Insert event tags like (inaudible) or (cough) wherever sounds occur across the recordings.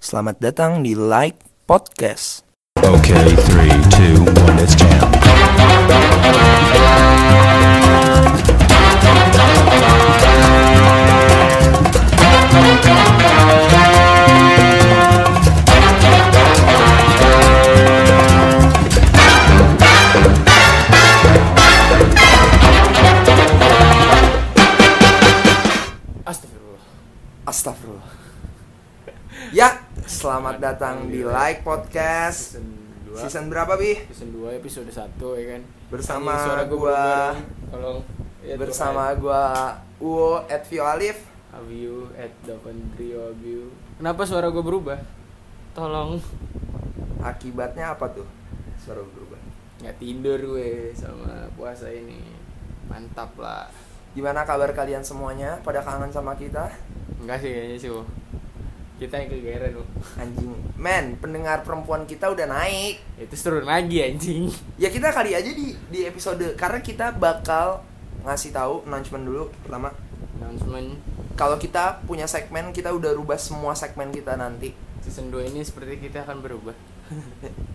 Selamat datang di Like Podcast. Okay, three, two, one, let's jam. Datang di Like Podcast. Season 2. Season berapa, Bi? Season 2 episode 1 ya kan. Bersama Anjing, suara gua dong. Tolong. Ya, Bersama gua Uwo at Vio Alif. Abiu at Davandrio Abiu. Kenapa suara gue berubah? Tolong. Akibatnya apa tuh? Suara berubah. Nggak tidur gue sama puasa ini. Mantap lah. Gimana kabar kalian semuanya? Pada kangen sama kita? Enggak sih kayaknya sih. Wo. Kita yang kegeran loh. Anjing. Men, pendengar perempuan kita udah naik. Itu turun lagi anjing. Ya kita kali aja di di episode karena kita bakal ngasih tahu announcement dulu pertama Announcement kalau kita punya segmen kita udah rubah semua segmen kita nanti season 2 ini seperti kita akan berubah. (laughs)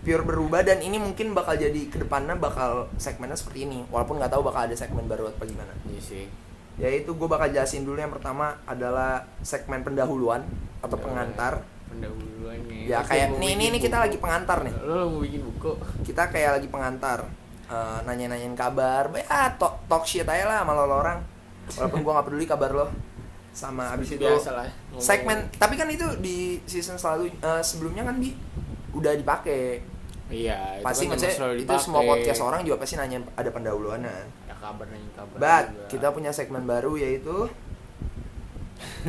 pure berubah dan ini mungkin bakal jadi ke depannya bakal segmennya seperti ini walaupun nggak tahu bakal ada segmen baru apa gimana Iya sih. Yaitu gue bakal jelasin dulu yang pertama adalah segmen pendahuluan atau pengantar. Pendahuluan nih. ya Terus kayak nih ini bikin ini kita lagi pengantar nih. Lo mau bikin buku? kita kayak lagi pengantar. Eh, nanya-nanyain kabar. Ya talk, talk shit aja lah sama lo orang. Walaupun gue nggak peduli kabar lo sama abis itu lah. segmen. Tapi kan itu di season selalu eh, sebelumnya kan di udah dipakai Iya. itu pasti kan maksudnya emang selalu itu semua podcast orang juga pasti nanya ada pendahuluannya. Ya kabar nanya kabar. but juga. kita punya segmen baru yaitu (laughs)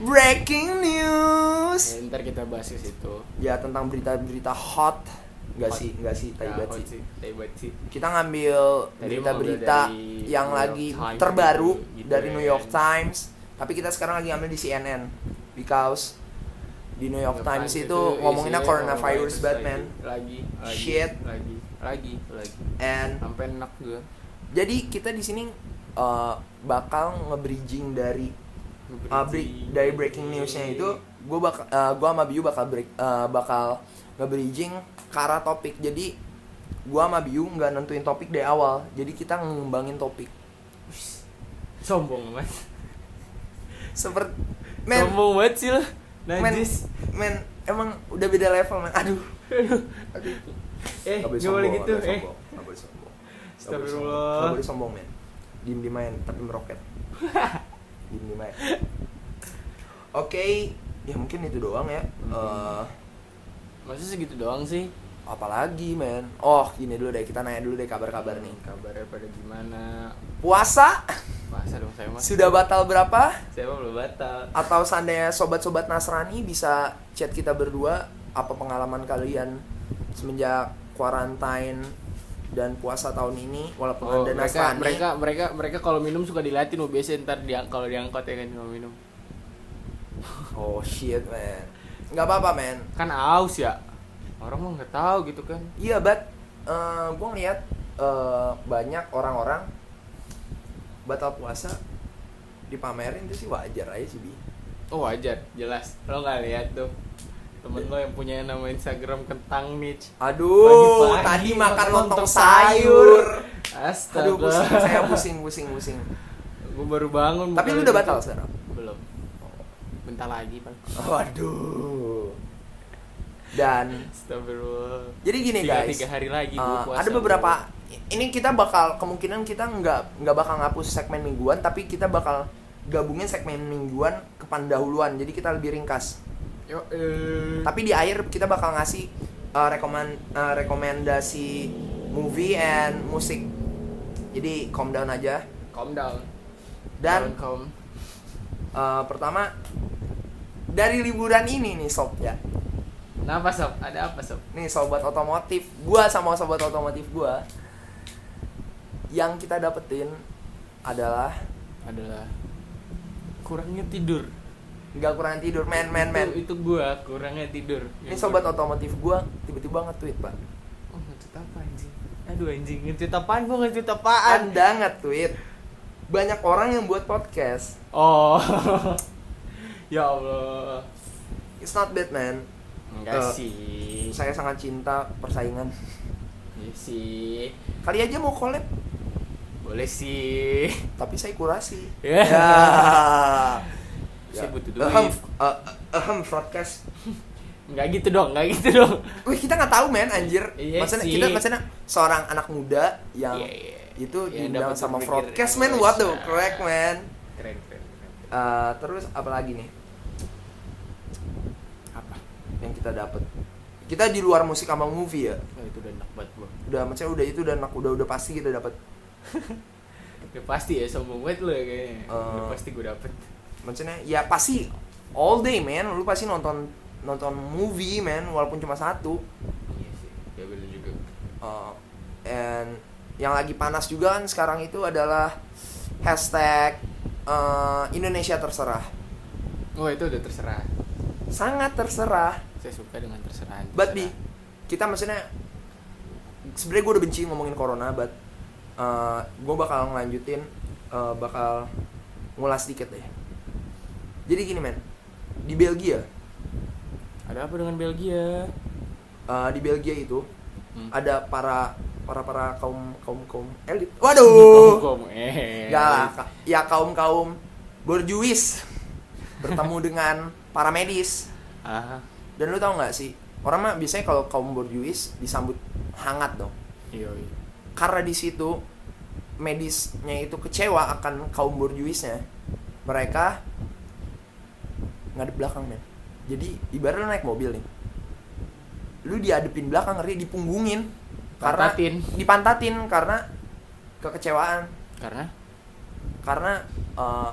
breaking news Ya, ntar kita bahas ke situ. ya tentang berita-berita hot Enggak sih, enggak sih, tai Ya, banget sih. Tai banget sih. Kita ngambil berita-berita yang lagi Times terbaru gitu, gitu dari New York kan. Times, tapi kita sekarang lagi ambil di CNN because di New York Times itu ngomonginnya isinya coronavirus Batman Lagi, lagi, Shit. lagi, lagi, lagi. and Sampai enak gue. Jadi kita di sini uh, bakal nge-bridging dari uh, bre- dari breaking newsnya itu gue bakal uh, gue sama Biu bakal break uh, bakal nge-bridging ke arah topik. Jadi gue sama Biu nggak nentuin topik dari awal. Jadi kita ngembangin topik. Sombong mas. seperti men. Sombong banget sih lo. men Najis. men emang udah beda level men. Aduh. Aduh. Eh, Nggak boleh gak boleh sombong, gitu. Eh, sombong, nggak boleh sombong. Nggak boleh sombong. Astagfirullah. Nggak boleh sombong men diem diem main tapi meroket (laughs) diem diem main oke ya mungkin itu doang ya Hmm. Eh, masa segitu doang sih? apalagi men oh gini dulu deh kita nanya dulu deh kabar-kabar nih Kabarnya pada gimana? puasa Masa dong saya mas. sudah batal berapa Saya belum batal. atau seandainya sobat-sobat Nasrani bisa chat kita berdua apa pengalaman kalian semenjak quarantine dan puasa tahun ini walaupun Oh, anda mereka, Nasrani mereka mereka mereka kalau minum suka diliatin mau biasa ntar dia kalau diangkot ya kan kalau minum. Oh shit man. Nggak apa-apa man. Kan aus ya. Orang mah nggak tahu gitu kan. Iya but uh, gue ngeliat eh, banyak orang-orang batal puasa dipamerin itu sih wajar aja sih bi. Oh wajar. Jelas. Lo nggak lihat tuh temen lo yang punya nama Instagram kentang Mitch. Aduh Pagi-pagi tadi makan lontong sayur. astaga. Aduh pusing saya pusing pusing pusing. Gue baru bangun tapi lu udah gitu. batal sekarang? Belum. Bentar lagi pak. Waduh. Dan Astagfirullah. Jadi gini tiga, guys, tiga hari lagi uh, puasa, ada beberapa ini kita bakal kemungkinan kita nggak nggak bakal ngapus segmen mingguan, tapi kita bakal gabungin segmen mingguan ke pendahuluan. Jadi kita lebih ringkas. Yo, eh. Tapi di akhir kita bakal ngasih uh, rekomen uh, rekomendasi movie and musik. Jadi calm down aja. calm down Dan calm uh, pertama dari liburan ini nih sob ya. Kenapa sob? Ada apa sob? nih sobat otomotif gua sama sobat otomotif gua yang kita dapetin adalah Adalah kurangnya tidur. Nggak kurang tidur men men men Itu, itu gua kurangnya tidur. ini sobat otomotif gua tiba-tiba nge-tweet pak Oh nge-tweet apa anjing? Aduh anjing nge-tweet apaan? Gua nge-tweet apaan? anda nge-tweet banyak orang yang buat podcast Oh. (laughs) ya Allah. it's not bad man Enggak Eh, sih. saya sangat cinta persaingan Iya sih. kali aja mau collab Boleh sih. tapi saya kurasi (laughs) Ya. ya Saya butuh duit. ahem uh, ahem broadcast (laughs) Enggak gitu dong, enggak gitu dong. Wih kita nggak tahu men anjir. Iya maksudnya sih. kita maksudnya seorang anak muda yang Iya, iya. itu Yang diundang sama broadcast man what the Indonesia. correct man. Keren, keren, keren. Eh, terus apa lagi nih Apa? yang kita dapat? Kita di luar musik sama movie ya. Oh, itu udah enak banget gua. Udah maksudnya udah itu dan udah udah pasti kita dapat. (laughs) Udah pasti ya sombong banget lu ya kayaknya. Udah Eh. pasti gua dapet. Maksudnya ya pasti all day man. Lu pasti nonton nonton movie man walaupun cuma satu. Iya sih. Ya bener juga. Uh, and yang lagi panas juga kan sekarang itu adalah hashtag uh, Indonesia terserah. Oh, itu udah terserah. Sangat terserah. Saya suka dengan terserah. But bi, kita maksudnya sebenarnya gue udah benci ngomongin corona, but uh, gue bakal ngelanjutin, uh, bakal ngulas dikit deh. Jadi gini men, di Belgia, Ada apa dengan Belgia? uh, di Belgia itu Hmm. ada para para para kaum kaum kaum elit. Waduh. Kom, eh. Ya lah, ka- ya kaum kaum borjuis bertemu (laughs) dengan para medis. Ah, Dan lu tau nggak sih, orang mah biasanya kalau kaum borjuis disambut hangat dong. iya, iya. Karena di situ medisnya itu kecewa akan kaum borjuisnya. Mereka ngadep belakang men. Jadi ibarat lu naik mobil nih. Lu diadepin belakang ngeri dipunggungin. Karena Pantatin. dipantatin karena kekecewaan. Karena karena uh,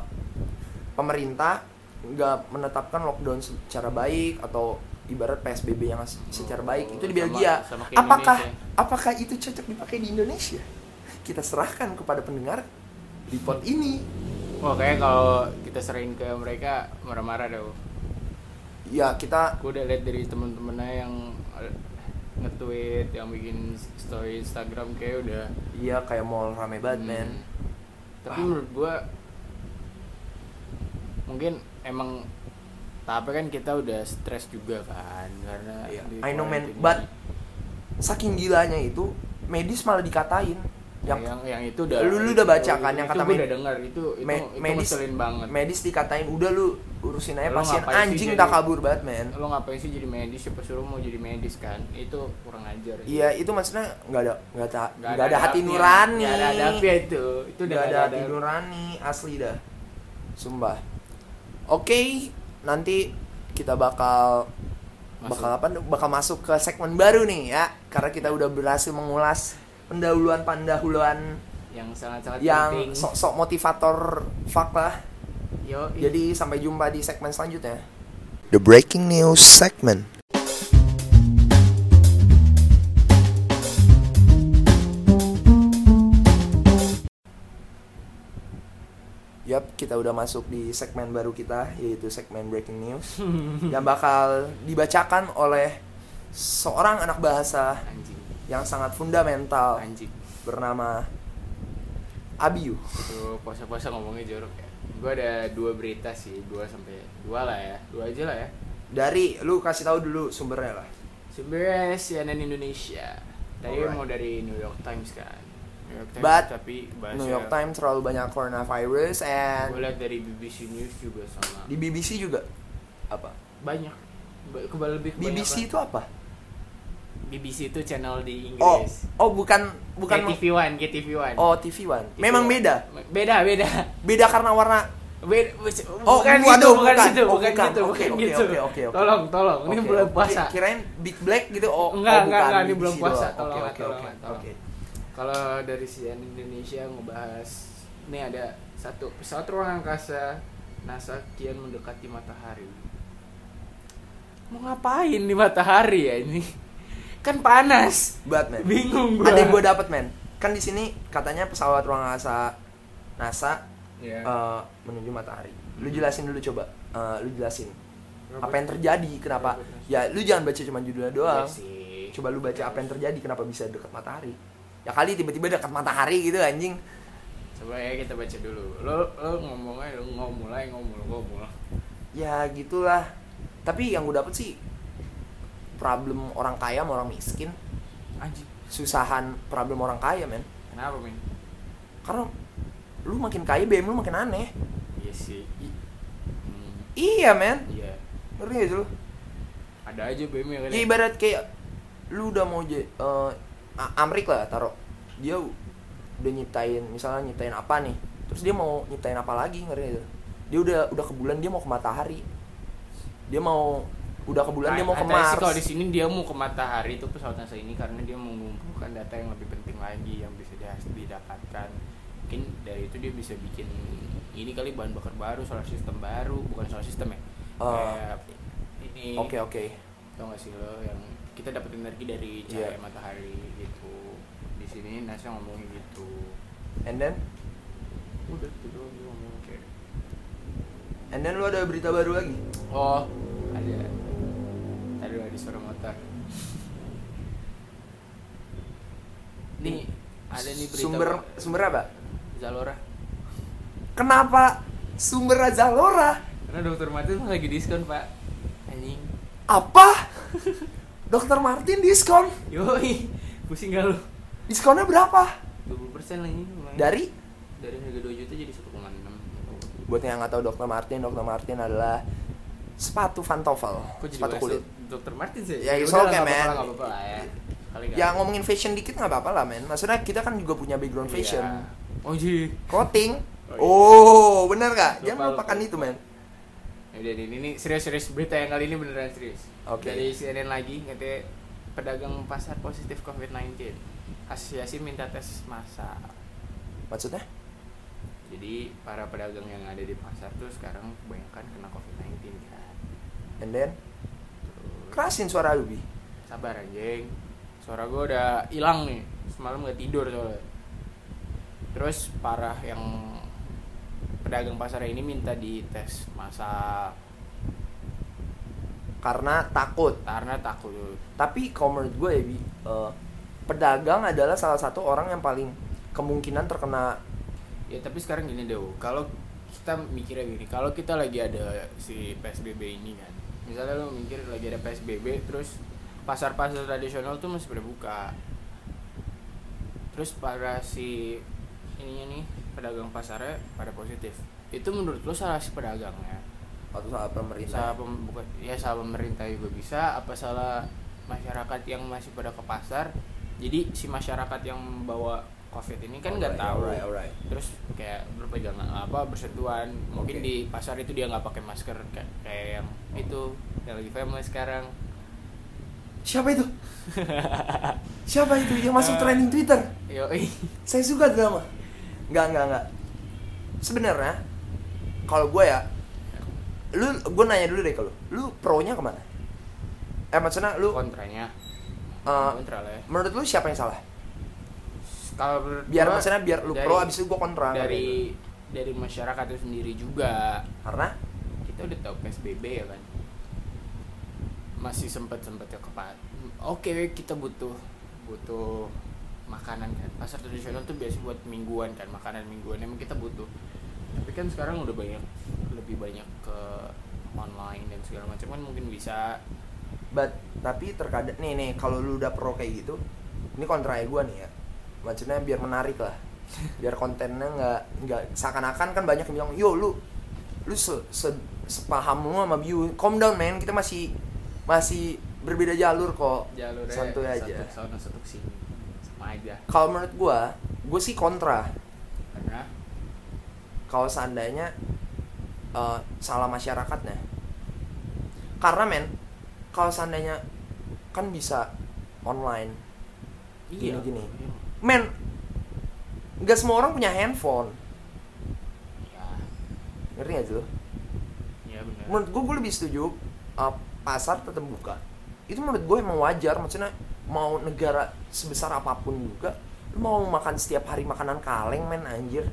pemerintah nggak menetapkan lockdown secara baik atau ibarat PSBB yang se- secara baik itu di Belgia. sama apakah Indonesia. apakah itu cocok dipakai di Indonesia? Kita serahkan kepada pendengar di pot ini. Wah kayak kalau kita sering ke mereka marah-marah deh. Ya kita Gue udah lihat dari temen-temennya yang eh, nge-tweet, yang bikin story Instagram kayak udah. iya kayak mall rame banget men. Hmm. Tapi Ah. menurut gue mungkin emang tapi kan kita udah stres juga kan karena di I know man, but saking gilanya itu medis malah dikatain. Yang Yang yang, itu udah Lu- lu udah baca kan yang kata gue med- udah dengar itu itu, me- itu medis banget medis dikatain udah lu urusin aja Lu pasien anjing tak kabur banget men. lo ngapain sih jadi medis siapa suruh mau jadi medis kan itu kurang ajar Iya itu maksudnya nggak ada nggak ada Nggak ada hati nurani. Nggak ada adabnya itu itu Nggak ada hati nurani asli dah. Sumpah. Oke nanti kita bakal Masuk. bakal apa? Bakal masuk ke segmen baru nih ya karena kita udah berhasil mengulas pendahuluan pendahuluan yang sangat-sangat yang sok-sok motivator fuck lah. Yo, Jadi sampai jumpa di segmen selanjutnya. The breaking news segment. Yap, kita udah masuk di segmen baru kita yaitu segmen breaking news (laughs) yang bakal dibacakan oleh seorang anak bahasa anjing yang sangat fundamental. Anjing. Bernama Abiu. itu puasa-puasa ngomongnya jorok ya. Gue ada dua berita sih dua sampai dua lah ya. Dua aja lah ya. Dari lu kasih tahu dulu sumbernya lah. sebenarnya CNN Indonesia. Tadi Alright. mau dari New York Times kan. New York Times But tapi bahasa New York Times terlalu banyak coronavirus gue and lihat dari BBC News juga sama. Di BBC juga? Apa? banyak. Ba- kebal lebih BBC itu apa? BBC itu channel di Oh, Inggris oh bukan bukan GTV One GTV One Oh, TV One. Memang beda. beda beda Beda karena warna. Beda, Oh, bukan waduh, gitu, bukan, bukan. gitu, Oh, bukan, bukan. gitu, Oke, bukan oke, gitu. oke, oke, oke. Tolong, tolong, ini bulan oke. puasa. Kirain Big Black gitu. Oh, Enggak, oh, enggak, bukan. enggak, ini belum puasa. Tolong, Oke, oke. Oke. Kalau dari CNN Indonesia ngebahas, ini ada satu pesawat ruang angkasa NASA kian mendekati matahari. Mau ngapain di matahari ya ini? Kan panas. Batman. Bingung gua. Ada yang gue dapet men. Kan di sini katanya pesawat ruang angkasa NASA Ya. eh, menuju matahari. Lu jelasin dulu coba. Eh, lu jelasin apa yang terjadi kenapa ya lu jangan baca cuma judulnya Iya doang sih. coba lu baca apa yang terjadi kenapa bisa dekat matahari ya kali tiba-tiba dekat matahari gitu anjing Coba ya kita baca dulu. Lo lo ngomong aja, lo ngomong mulai ngomong ngomong. ya gitulah tapi yang gue dapet sih problem orang kaya sama orang miskin. Anjing. Susahan problem orang kaya men. Kenapa men? Karena lu makin kaya BM lu makin aneh. Iya sih. I- hmm, iya men. Iya. Ngerti gak sih lu? Ada aja BM ya ibarat kayak lu udah mau je, A- Amrik lah taruh. Dia udah nyiptain misalnya nyiptain apa nih? Terus dia mau nyiptain apa lagi ngerti gak sih? dia udah udah ke bulan dia mau ke matahari. Dia mau udah ke bulan dia mau ke Mars sih kalau di sini dia mau ke matahari itu pesawat NASA ini karena dia mengumpulkan data yang lebih penting lagi yang bisa dia didapatkan. Mungkin dari itu dia bisa bikin ini kali bahan bakar baru solar system baru bukan solar system ya. Oh. Kayak ini. Oke oke. Tau gak sih lo yang kita dapat energi dari cahaya matahari gitu. Di sini NASA ngomongin gitu. And then? Udah gitu doang dia ngomong kayak. And then lu ada berita baru lagi? Oh ada suara motor (laughs) nih ada nih berita sumber sumber apa? Zalora. Kenapa? Sumber Zalora? Karena dokter Martin lagi diskon pak. Anjing. Apa? (laughs) Dokter Martin diskon? Yoi pusing gak lu? Diskonnya berapa? 20% persen lagi dari? Dari harga 2 juta jadi 1,6 buat yang nggak tahu Dokter Martin Dokter Martin adalah sepatu jadi sepatu kulit Dokter Martin sih Ya, it's okay, man. apa-apa lah ya Kali ya ngomongin fashion dikit nggak apa-apa lah men maksudnya kita kan juga punya background fashion oh ji clothing Oh, iya. oh bener gak Lupa, jangan lupakan lupa, itu men Ya udah ini, ini serius-serius berita yang kali ini beneran serius. Oke. Dari CNN lagi katanya pedagang pasar positif COVID-19. Asosiasi minta tes massal. maksudnya Jadi para pedagang yang ada di pasar tuh sekarang kebanyakan kena COVID-19 kan. and then kerasin suara lu bi sabar anjing. Suara gue udah hilang nih. Semalam gak tidur soalnya. Terus parah yang pedagang pasar ini minta dites massal karena takut karena takut tapi kalau menurut gue ya bi eh, pedagang adalah salah satu orang yang paling kemungkinan terkena Ya tapi sekarang gini deh, kalau kita mikirnya gini, kalau kita lagi ada si PSBB ini kan, misalnya lo mikir lagi ada PSBB, terus pasar-pasar tradisional tuh masih pada buka, terus para si ininya nih pedagang pasarnya pada positif, itu menurut lo salah si pedagangnya, atau salah pemerintah? Salah pem, bukan, ya salah pemerintah juga bisa, apa salah masyarakat yang masih pada ke pasar, jadi si masyarakat yang membawa covid ini kan nggak Alright, tahu. alright, alright. terus kayak berpegangan apa bersentuhan. Mungkin Oke. di pasar itu dia nggak pakai masker kayak, kayak yang itu yang lagi famous sekarang. Siapa itu? (laughs) Siapa itu yang masuk Eh. trending Twitter? yo saya suka drama. Nggak nggak nggak. Sebenarnya kalau gue ya lu gue nanya dulu deh kalau lu. Pro nya ke mana? Eh maksudnya lu kontranya. Kontra lah ya. menurut lu siapa yang salah kalau biar gua, maksudnya biar lu dari- pro abis itu gue kontra dari dari masyarakat itu sendiri juga. Karena? Kita udah tahu psbb ya kan? Masih sempet sempet ya kepat oke kita butuh butuh makanan kan. Pasar tradisional tuh biasa buat mingguan kan makanan mingguan. Emang kita butuh. Tapi kan sekarang udah banyak lebih banyak ke online dan segala macam kan mungkin bisa. But tapi terkadang nih nih kalau lu udah pro kayak gitu ini kontra gue nih ya maksudnya biar menarik lah. Biar kontennya nggak nggak seakan-akan kan banyak yang bilang yo lu lu se, se- sepaham lu sama view calm down man. Kita masih masih berbeda jalur kok. Jalurnya santuy aja. satu sana satu sini sama aja. Kalau menurut gue gue sih kontra. Karena? Kalau seandainya eh, salah masyarakatnya. Karena men kalau seandainya kan bisa online. Iya. Gini-gini. Men nggak semua orang punya handphone. Ya. Ngerti gak sih ya benar. Menurut gue gue lebih setuju uh, pasar tetap buka. Itu menurut gue emang wajar maksudnya mau negara sebesar apa pun juga lu mau makan setiap hari makanan kaleng men anjir.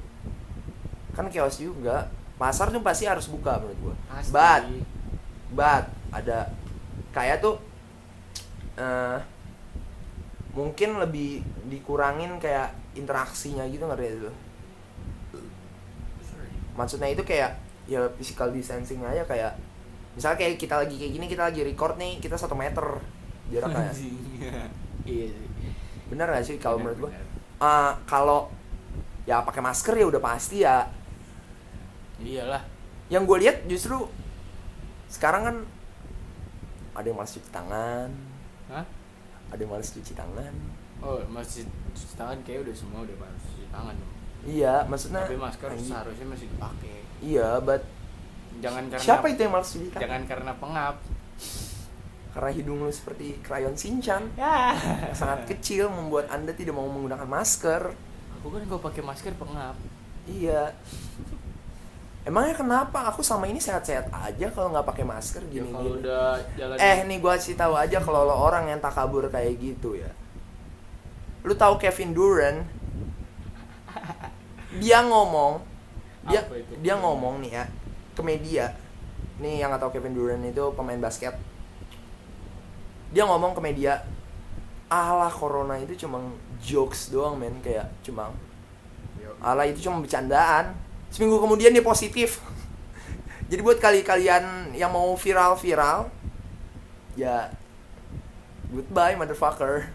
Kan chaos juga. Pasar tuh pasti harus buka menurut gue but but ada kayak tuh eh mungkin lebih dikurangin kayak interaksinya gitu ngerti gak sih lo? maksudnya itu kayak ya physical distancing aja kayak misalnya kayak kita lagi kayak gini kita lagi record nih kita satu meter jaraknya Anjing. (laughs) iya sih bener gak sih kalau menurut gue bener. Ah, kalau ya pakai masker ya udah pasti ya iyalah yang gue lihat justru sekarang kan ada yang malas cuci tangan? Ada yang malas cuci tangan. Oh masih cuci tangan kayak udah semua udah harus cuci tangan iya maksudnya tapi masker anjing. seharusnya masih dipakai. Iya but jangan karena siapa itu yang malas cuci tangan? Jangan karena pengap. Karena hidung lu seperti krayon sinchan. Ya. (laughs) Sangat kecil membuat anda tidak mau menggunakan masker. Aku kan kalau pakai masker pengap. Iya emangnya kenapa? Aku sama ini sehat-sehat aja kalau nggak pakai masker ya gini kalau gini udah jalan eh nih gua kasih tahu aja kalau lo orang yang takabur kayak gitu ya. Lu tahu Kevin Durant? Dia ngomong dia dia ngomong nih ya ke media. Nih yang nggak tahu Kevin Durant itu pemain basket. Dia ngomong ke media alah corona itu cuma jokes doang men. Kayak cuma Yo. alah itu cuma bercandaan seminggu kemudian dia positif. Jadi buat kali kalian yang mau viral viral ya goodbye motherfucker.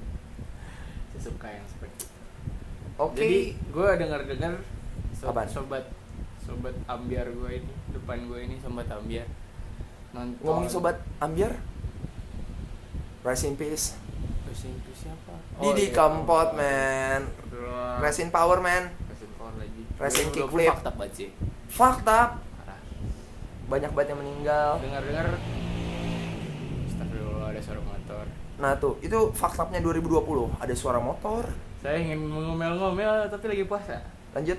(laughs) Saya suka yang seperti itu. oke. Jadi gue dengar dengar Apaan? sobat sobat ambiar gue ini depan gue ini sobat ambiar nonton ngomongin sobat ambiar? Rest in peace. Rest in peace siapa? Didi iya. Kempot man. Rest in power man. Rest in power lagi Udah kickflip. fakta banget sih. Parah banyak banget yang meninggal. Dengar dengar Astagfirullah ada suara motor. Nah tuh itu upnya 2020 ada suara motor. Saya ingin mengomel-ngomel tapi lagi puasa. Lanjut.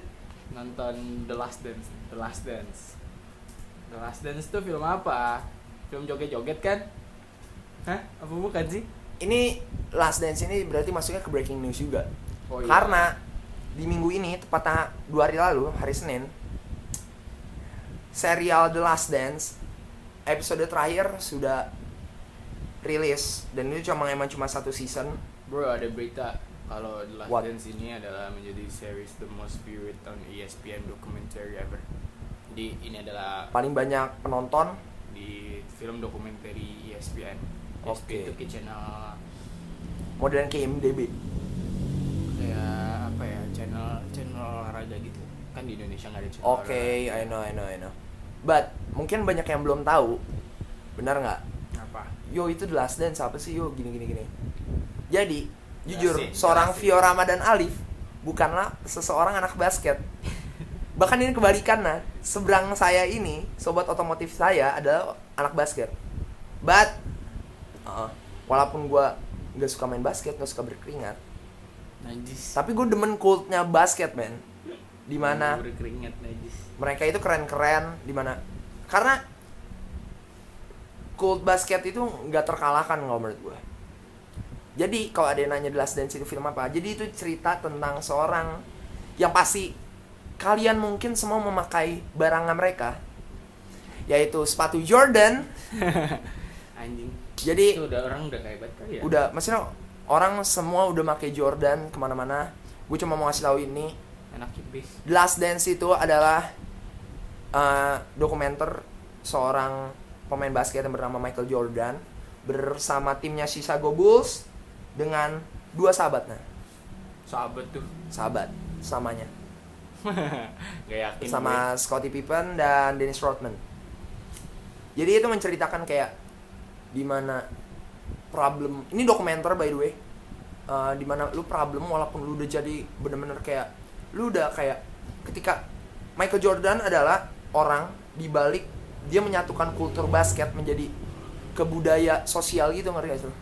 Nonton The Last Dance The Last Dance. The Last Dance tuh film apa? Film joget-joget kan? Hah? Apa bukan sih? Ini last dance ini berarti masuknya ke breaking news juga. Oh karena di minggu ini tepatnya dua hari lalu hari Senin serial The Last Dance episode terakhir sudah rilis. Dan itu cuma emang cuma satu season. Bro ada berita kalau The Last What? Dance ini adalah menjadi series the most viewed on E ESPN documentary ever. Jadi ini adalah paling banyak penonton. di film dokumenter E ESPN Oke. ESPN itu kayak channel modern apa ya olahraga gitu. Kan di Indonesia nggak ada oke I know I know I know. But mungkin banyak yang belum tahu. Benar nggak? Apa? Yo itu The Last Dance. Apa sih yo? Gini gini gini. Jadi jujur Jelasin, seorang jelasin. Vio Ramadan Alif bukanlah seseorang anak basket. (laughs) Bahkan ini kebalikan nah seberang saya ini sobat otomotif saya adalah anak basket. But uh, walaupun gua nggak suka main basket nggak suka berkeringat. Najis. Tapi gue demen cultnya basket man berkeringat najis. Mereka itu keren-keren di mana? Karena cult basket itu nggak terkalahkan kalau menurut gue jadi kalau ada yang nanya The Last Dance itu film apa jadi itu cerita tentang seorang yang pasti kalian mungkin semua memakai barangan mereka yaitu sepatu Jordan. (laughs) Anjing. Jadi itu udah orang udah kayak banget kali ya? Udah maksudnya orang semua udah pakai Jordan ke mana-mana. Gue cuma mau ngasih tahu ini enak The Last Dance itu adalah uh, dokumenter seorang pemain basket yang bernama Michael Jordan bersama timnya Chicago Bulls dengan dua sahabatnya, sahabat tuh. Sahabat samanya, (laughs) gak yakin sama Scottie Pippen dan Dennis Rodman. Jadi itu menceritakan kayak di mana problem ini dokumenter by the way uh, di mana lu problem walaupun lu udah jadi bener-bener kayak lu udah kayak ketika Michael Jordan adalah orang di balik dia menyatukan kultur basket menjadi kebudaya sosial gitu ngerti gak sih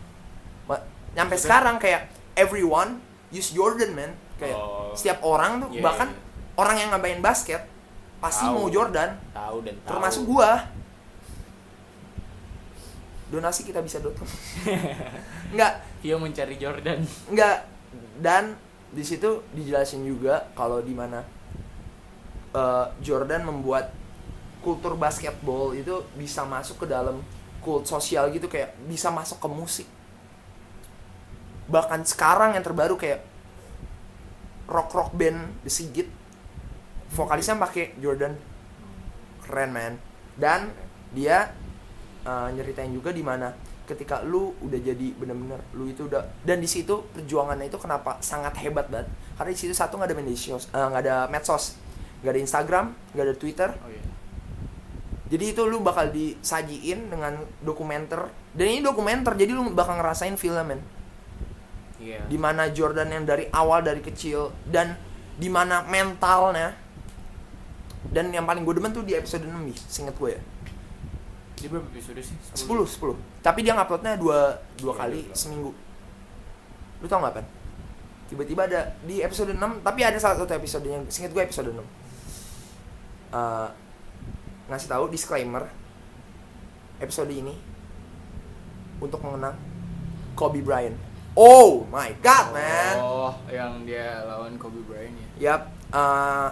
nyampe sekarang kayak everyone use Jordan man. Kayak Oh. setiap orang tuh Iya, bahkan iya. orang yang ngapain basket pasti Tahu. mau Jordan. Tahu dan tahu. Termasuk gua. Donasi kita bisa dot (laughs) nggak. Dia mencari Jordan. Nggak. Dan di situ dijelasin juga kalau di mana eh, Jordan membuat kultur basketball itu bisa masuk ke dalam kult sosial gitu kayak bisa masuk ke musik. Bahkan sekarang yang terbaru kayak rock rock band The Sigit vokalisnya pakai Jordan. Keren man. Dan dia uh, nyeritain juga di mana ketika lu udah jadi bener-bener lu itu udah dan di situ perjuangannya itu kenapa sangat hebat banget? Karena di situ satu nggak ada media uh, nggak ada medsos nggak ada Instagram nggak ada Twitter. Oh iya. Jadi itu lu bakal disajiin dengan dokumenter dan ini dokumenter jadi lu bakal ngerasain filmen iya. Di mana Jordan yang dari awal dari kecil dan di mana mentalnya. Dan yang paling gue demen tuh di episode 6 nih seinget gue ya dia berapa episode sih 10 10 tapi dia nguploadnya dua dua Iya, kali seminggu lu tau gak Pan? tiba-tiba ada di episode 6 tapi ada salah satu episode yang seinget gue episode 6 Eh, ngasih tahu disclaimer episode ini untuk mengenang Kobe Bryant oh my god man oh yang dia lawan Kobe Bryant ya Yap. eh,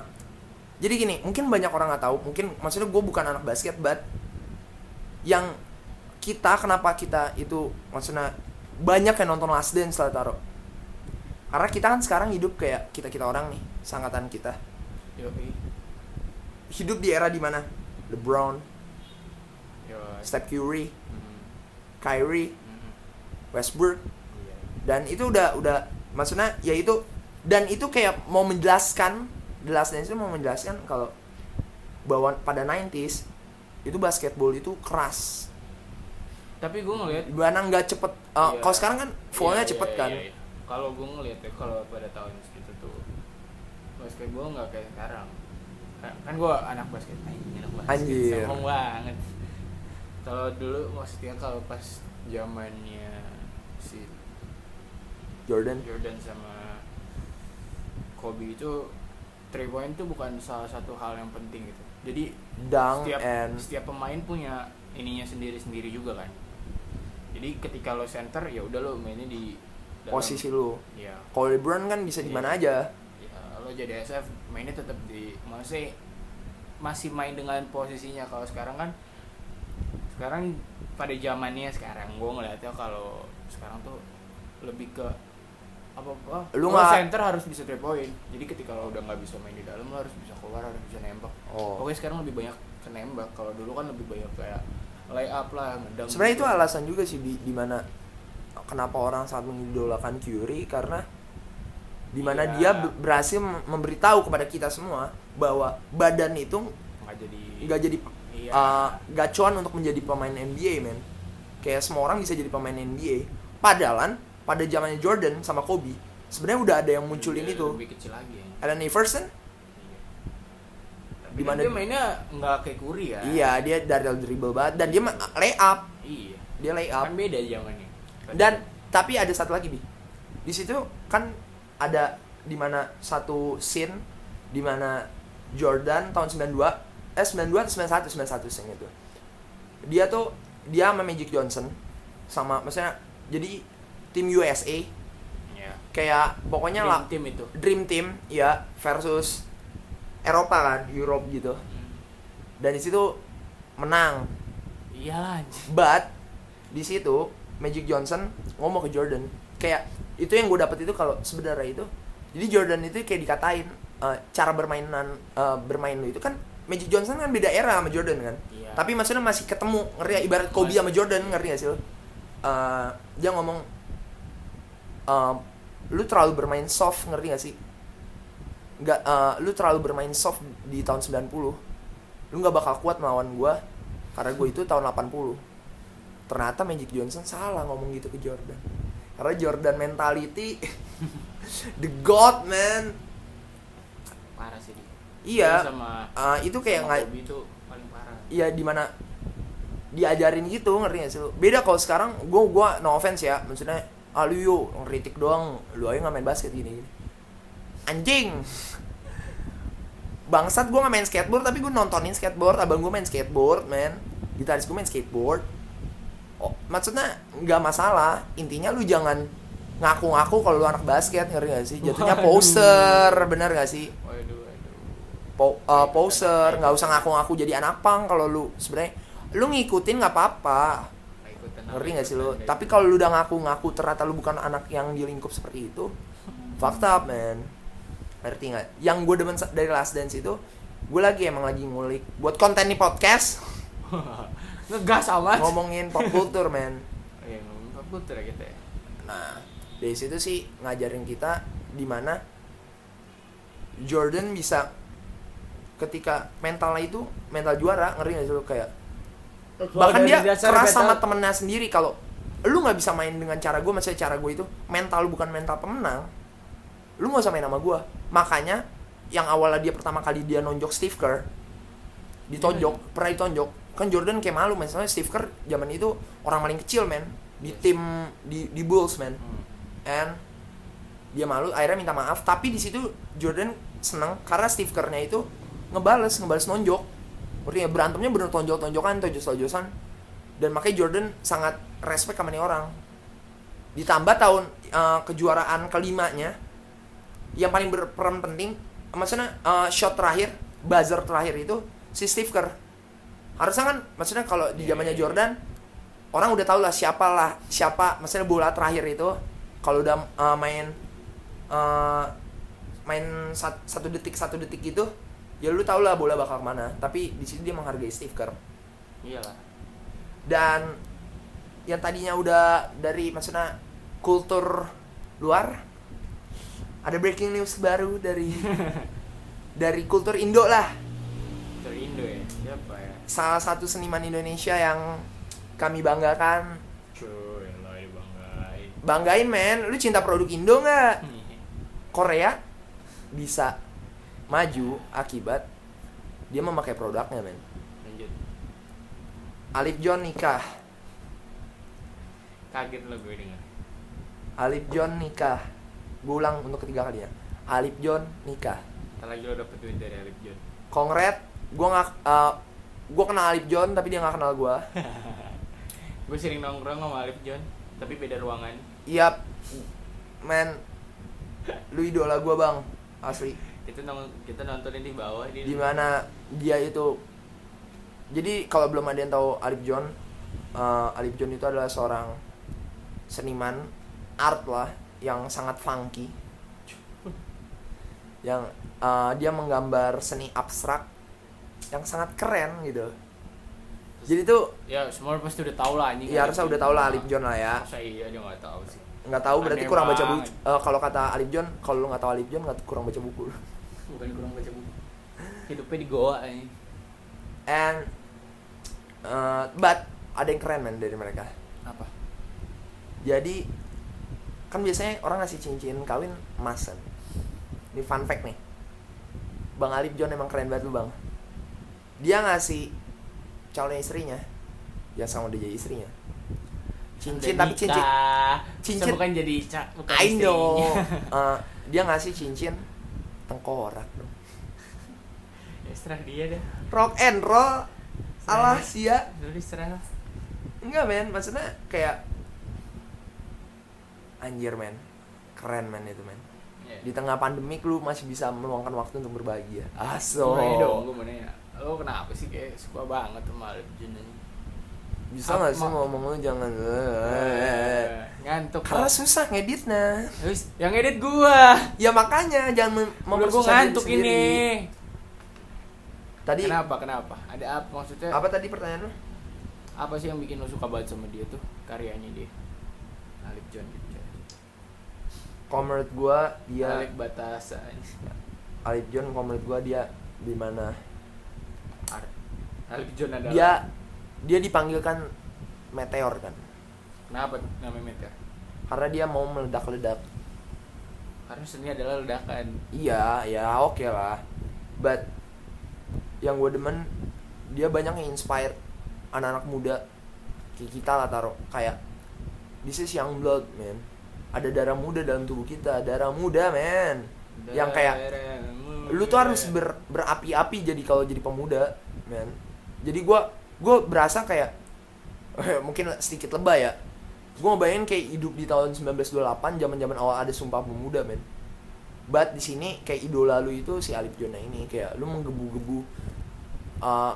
jadi gini, mungkin banyak orang nggak tahu. Mungkin maksudnya gue bukan anak basket, but yang kita kenapa kita itu maksudnya banyak yang nonton Last Dance lah taro. Karena kita kan sekarang hidup kayak kita kita orang nih, sangkatan kita yo hidup di era di mana LeBron, yo Steph Curry, Mhm. Kyrie, Mhm. Westbrook, Iya. dan itu udah udah maksudnya ya itu dan itu kayak mau menjelaskan The Last Dance itu mau menjelaskan kalau bahwa pada 90s itu basketball itu keras. Tapi gue ngeliat mana nggak cepet uh, Iya. kalau sekarang kan fallnya Iya, cepet iya, kan? iya, iya. kalau gue ngeliat ya kalau pada tahun segitu tuh basketball nggak kayak sekarang. Kan, kan gue anak basket. Anjing, anak basket. Anjir. sombong banget. Kalau dulu maksudnya kalau pas zamannya si Jordan? Jordan sama Kobe itu three point itu bukan salah satu hal yang penting gitu jadi dunk setiap and setiap pemain punya ininya sendiri sendiri juga kan. Jadi ketika lo center ya udah lo mainnya di dalam- posisi lu ya kalau LeBron kan bisa di Iya. mana aja. Ya lo jadi SF mainnya tetap di masih masih main dengan posisinya. Kalau sekarang kan sekarang pada zamannya sekarang gue ngeliatnya kalau sekarang tuh lebih ke apa apa? Lu lo nggak- center harus bisa three point. Jadi ketika lo udah nggak bisa main di dalam lo harus bisa keluar harus bisa nembak oh Pokoknya sekarang lebih banyak ke nembak. Kalau dulu kan lebih banyak kayak lay up lah, ngedang. sebenarnya itu gitu. alasan juga sih di di mana kenapa orang sangat mengidolakan Curry karena di mana Iya. dia be- berhasil mem- memberitahu kepada kita semua bahwa badan itu nggak jadi nggak jadi Iya. uh, gacuan untuk menjadi pemain NBA men kayak semua orang bisa jadi pemain NBA padahal pada zamannya Jordan sama Kobe sebenarnya udah ada yang munculin Lebih- itu lebih kecil lagi ya. Allen Iverson Dimana- dia mainnya nggak kayak Curry ya. iya dia dari dribble banget dan dia lay up Iya. dia lay up Kan beda zamannya. dan tapi ada satu lagi bi di situ kan ada di mana satu scene di mana Jordan tahun 92 eh 92 atau 91 91 sing itu dia tuh dia sama Magic Johnson sama maksudnya jadi tim USA Iya. kayak pokoknya lah Dream team itu. dream team ya versus Eropa kan Europe gitu. Dan di situ menang. Iyalah. But di situ Magic Johnson ngomong ke Jordan. Kayak itu yang gue dapet itu kalau sebenarnya itu jadi Jordan itu kayak dikatain eh, cara bermainan eh, bermain lu itu kan Magic Johnson kan beda era sama Jordan kan. Iya. tapi maksudnya masih ketemu ngerti ya ibarat Kobe sama Jordan ngerti gak sih lu Eh, dia ngomong eh, lu terlalu bermain soft ngerti gak sih nggak eh, lu terlalu bermain soft di tahun 90 lu nggak bakal kuat melawan gua karena gue itu tahun 80 ternyata Magic Johnson salah ngomong gitu ke Jordan. Karena Jordan mentality (laughs) the god man. Parah sih dia. iya sama Ah, itu kayak nggak itu paling parah. iya di mana diajarin gitu ngerti gak sih lu? Beda kalau sekarang gue gua no offense ya. Maksudnya ah lu yo ngeritik doang. Lu aja nggak main basket gini gini anjing. Bangsat gue nggak main skateboard tapi gue nontonin skateboard. Abang gue main skateboard man gitaris gue main skateboard. Oh maksudnya nggak masalah. Intinya lu jangan ngaku-ngaku kalau lu anak basket ngerti gak sih? Jatuhnya Waduh. poser bener gak sih? Waduh, waduh. po uh, poser. nggak usah ngaku-ngaku jadi anak pang kalau lu sebenarnya. Lu ngikutin nggak apa-apa. Ngerti nggak sih lu? tapi kalau lu udah ngaku-ngaku ternyata lu bukan anak yang di lingkup seperti itu fucked up man ngerti nggak? Yang gue demen dari last dance itu gue lagi emang lagi ngulik buat konten di podcast. (laughs) Ngegas amat. Ngomongin pop culture (laughs) men. Iya ngomongin pop culture kita ya. Nah dari situ sih ngajarin kita di mana Jordan bisa ketika mentalnya itu mental juara ngeri nggak sih lu? Kayak bahkan dia keras sama temennya sendiri. Kalau lu nggak bisa main dengan cara gue maksudnya cara gue itu mental lu bukan mental pemenang lu nggak usah main sama gue makanya yang awalnya dia pertama kali dia nonjok Steve Kerr ditonjok pernah ditonjok. Kan Jordan kayak malu men. Soalnya Steve Kerr zaman itu orang paling kecil men. Di tim di di Bulls men. Hmm. and dia malu akhirnya minta maaf. Tapi di situ Jordan seneng karena Steve Kerr-nya itu ngebales ngebales nonjok. Nggak? berantemnya bener tonjok-tonjokan tojos-tojosan dan makanya Jordan sangat respect sama nih orang. Ditambah tahun eh, kejuaraan kelimanya yang paling berperan penting maksudnya eh, shot terakhir buzzer terakhir itu si Steve Kerr. Harusnya kan maksudnya kalau di Iya, zamannya iya, iya. Jordan orang udah tau lah siapa lah siapa maksudnya bola terakhir itu kalau udah uh, main uh, main sat- satu detik satu detik gitu ya lu tau lah bola bakal ke mana. Tapi di sini dia menghargai Steve Kerr. Iyalah. Dan yang tadinya udah dari maksudnya kultur luar ada breaking news baru dari dari kultur Indo lah. Kultur Indo ya? Siapa ya? Salah satu seniman Indonesia yang kami banggakan. Cuy lah banggain. Banggain men. Lu cinta produk Indo nggak? (laughs) Korea bisa maju akibat dia memakai produknya men. Lanjut. Alif John nikah. Kaget lo gue denger. Alif John nikah gue ulang untuk ketiga kalinya Alif John nikah. Ntar lagi lo dapet duit dari Alif John. Kongret gue nggak uh, gue kenal Alif John tapi dia nggak kenal gue (laughs) gue sering nongkrong sama Alif John tapi beda ruangan. Iya men lu idola gue bang. Asli. Itu nong kita nontonin di bawah di di mana dia itu. Jadi kalau belum ada yang tahu Alif John uh, Alif John itu adalah seorang seniman art lah yang sangat funky. Yang uh, dia menggambar seni abstrak yang sangat keren gitu. Jadi tuh ya semua pasti udah tahu lah anjing ya harusnya udah tau lah Alif John lah ya. Masa iya dia nggak tahu sih. Nggak tahu berarti Aneh kurang baca buku. Eh, kalau kata Alif John kalau lu nggak tahu Alif John nggak kurang baca buku. Bukan kurang baca buku. Hidupnya di goa ini. And uh, but ada yang keren men dari mereka. Apa? Jadi kan biasanya orang ngasih cincin kawin emas kan. Ini fun fact nih. Bang Alif John emang keren banget lu bang. Dia ngasih calon istrinya, ya sama dia jadi istrinya. Cincin tapi cincin. nikah. cincin- bukan jadi ca bukan I know. istrinya. (laughs) Eh, dia ngasih cincin tengkorak dong. ya serah dia dah Rock and roll ala sia. Enggak men, maksudnya kayak anjir men. Keren men itu men. Ya. di tengah pandemik lu masih bisa meluangkan waktu untuk berbahagia. Aso dong nanya lo kenapa sih kayak suka banget sama Alif John ini? Bisa nggak sih ngomong lu? Jangan. Eh, ngantuk karena Pak. susah ngeditnya. Terus, yang edit gua. Ya makanya jangan mem- mempersusah ngantuk sendiri. ini. Tadi kenapa kenapa? Ada apa maksudnya? Apa tadi pertanyaan lu? Apa sih yang bikin lo suka banget sama dia tuh? Karyanya dia. Alif John kalau menurut gua dia Alif Batasa Alif John kalau menurut gua dia di mana? Alif John adalah dia dia dipanggilkan meteor kan? Kenapa namanya Meteor? Karena dia mau meledak-ledak. Karena seni adalah ledakan. Iya ya oke lah. But yang gue demen dia banyak yang inspire anak-anak muda. Kayak kita lah taruh kayak this is young blood man ada darah muda dalam tubuh kita darah muda man yang kayak lu tuh harus ber, berapi-api jadi kalau jadi pemuda man jadi gue gue berasa kayak (laughs) mungkin sedikit lebay ya. Gue ngebayangin kayak hidup di tahun 1928 zaman zaman awal ada sumpah pemuda men. But di sini kayak idola lu itu si Alif Jona ini kayak lu menggebu-gebu uh,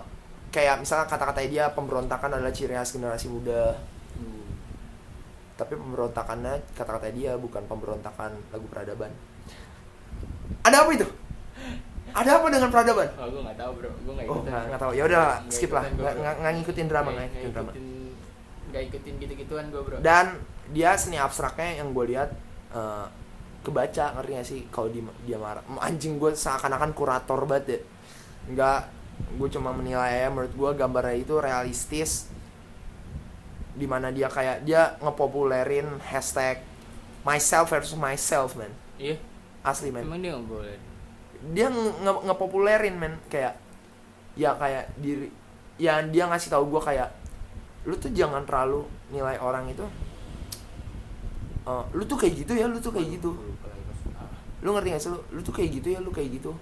kayak misalnya kata-kata dia pemberontakan adalah ciri khas generasi muda. Tapi pemberontakannya kata-kata dia bukan pemberontakan lagu peradaban. Ada apa itu? Ada apa dengan peradaban? Oh, gue nggak tahu bro, gue nggak oh ikutan. nggak tahu. Ya udah skip lah. nggak ngikutin drama Nggak- ngikutin drama. ikutin, nggak ikutin gitu-gituan gue bro. dan dia seni abstraknya yang gue lihat eh, kebaca ngerti gak sih? Kalau di, dia marah. Anjing gue seakan-akan kurator banget ya. Nggak gue cuma menilai ya menurut gue gambarnya itu realistis di mana dia kayak dia ngepopulerin hashtag myself versus myself man. Iya, asli man. Emang dia boleh. dia nge- nge- ngepopulerin men kayak ya kayak diri ya dia ngasih tahu gue kayak lu tuh jangan terlalu nilai orang itu. Eh, lu tuh kayak gitu ya lu tuh kayak gitu. Lu ngerti gak sih lu? Lu tuh kayak gitu ya lu kayak gitu.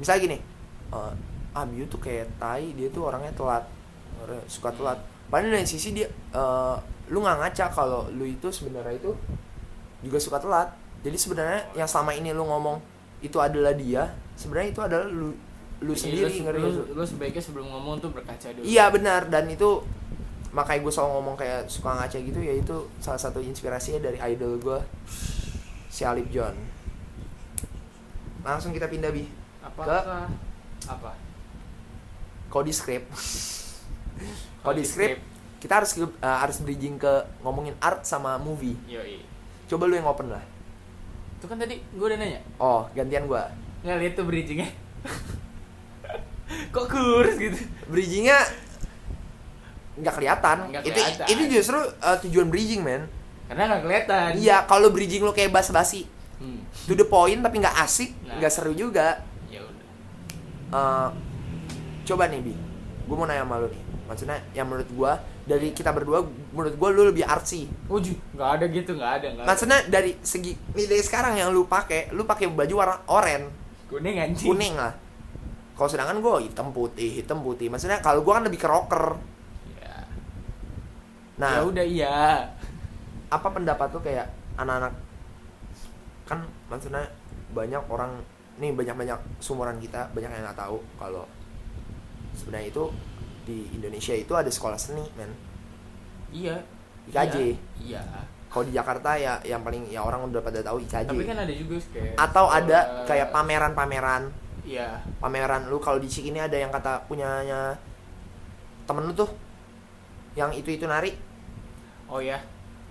Misalnya gini eh Abiu tuh kayak tai dia tuh orangnya telat suka telat padahal dari sisi dia eh, lu nggak ngaca kalau lu itu sebenarnya itu juga suka telat jadi sebenarnya yang selama ini lu ngomong itu adalah dia sebenarnya itu adalah lu lu Jadi sendiri lu, ngerti lu, sih? lu sebaiknya sebelum ngomong tuh berkaca dulu. Iya benar dan itu makanya gue selalu ngomong kayak suka ngaca gitu ya itu salah satu inspirasinya dari idol gue si Alip John. Langsung kita pindah bi Apakah apa? Kodi script. (laughs) Kodi script kita harus uh, harus bridging ke ngomongin art sama movie. Yoi. Coba lu yang open lah. Itu kan tadi gue udah nanya. Oh gantian gue. Nggak lihat tuh bridgingnya. (laughs) Kok kurus gitu? Bridgingnya nggak kelihatan. Itu kelihatan. itu justru uh, tujuan bridging men. Karena nggak kelihatan. Iya kalau bridging lu kayak bas-basi Hmm. to the point tapi nggak asik Nah. nggak seru juga. Ya udah. Eh, coba nih bi gue mau nanya sama lu nih maksudnya yang menurut gue dari kita berdua menurut gue lu lebih artsy Oh, ju, nggak ada gitu, nggak ada, nggak ada. maksudnya dari segi nih dari sekarang yang lu pakai lu pakai baju warna oranye kuning anjing. kuning lah kalau sedangkan gue hitam putih hitam putih maksudnya kalau gue kan lebih ke rocker Ya. nah ya udah iya. apa pendapat lu kayak anak-anak kan maksudnya banyak orang nih banyak-banyak sumuran kita banyak yang nggak tahu kalau sebenarnya itu di Indonesia itu ada sekolah seni men Iya. IKJ. Iya. iya. kalau di Jakarta ya yang paling ya orang udah pada tahu IKJ Tapi kan ada juga kayak atau sekolah- ada kayak pameran-pameran Iya. pameran lu kalau di Cikini ada yang kata punyanya temen lu tuh yang itu itu nari Oh ya.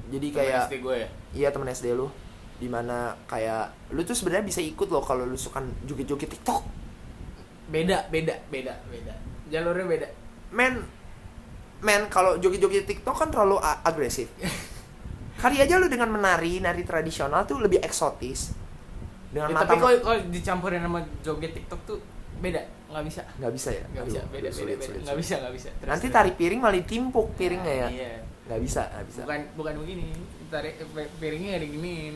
jadi Temen kayak SD gue ya. iya temen SD lu di mana kayak lu tuh sebenarnya bisa ikut loh kalau lu suka joget-joget TikTok Beda, beda, beda, beda. Jalurnya beda. Men men kalau joget-joget TikTok kan terlalu agresif (laughs) kali aja lu dengan menari nari tradisional tuh lebih eksotis dengan Ya, mata tapi kalau kalau dicampurin sama joget TikTok tuh beda, nggak bisa. nggak bisa ya Nggak bisa, beda, sulit, beda, beda. Nggak bisa, nggak bisa. Terus, nanti tari piring malah ditimpuk piringnya ya Iya. nggak bisa nggak bisa Bukan bukan begini. Tarik pi- piringnya nggak diginiin.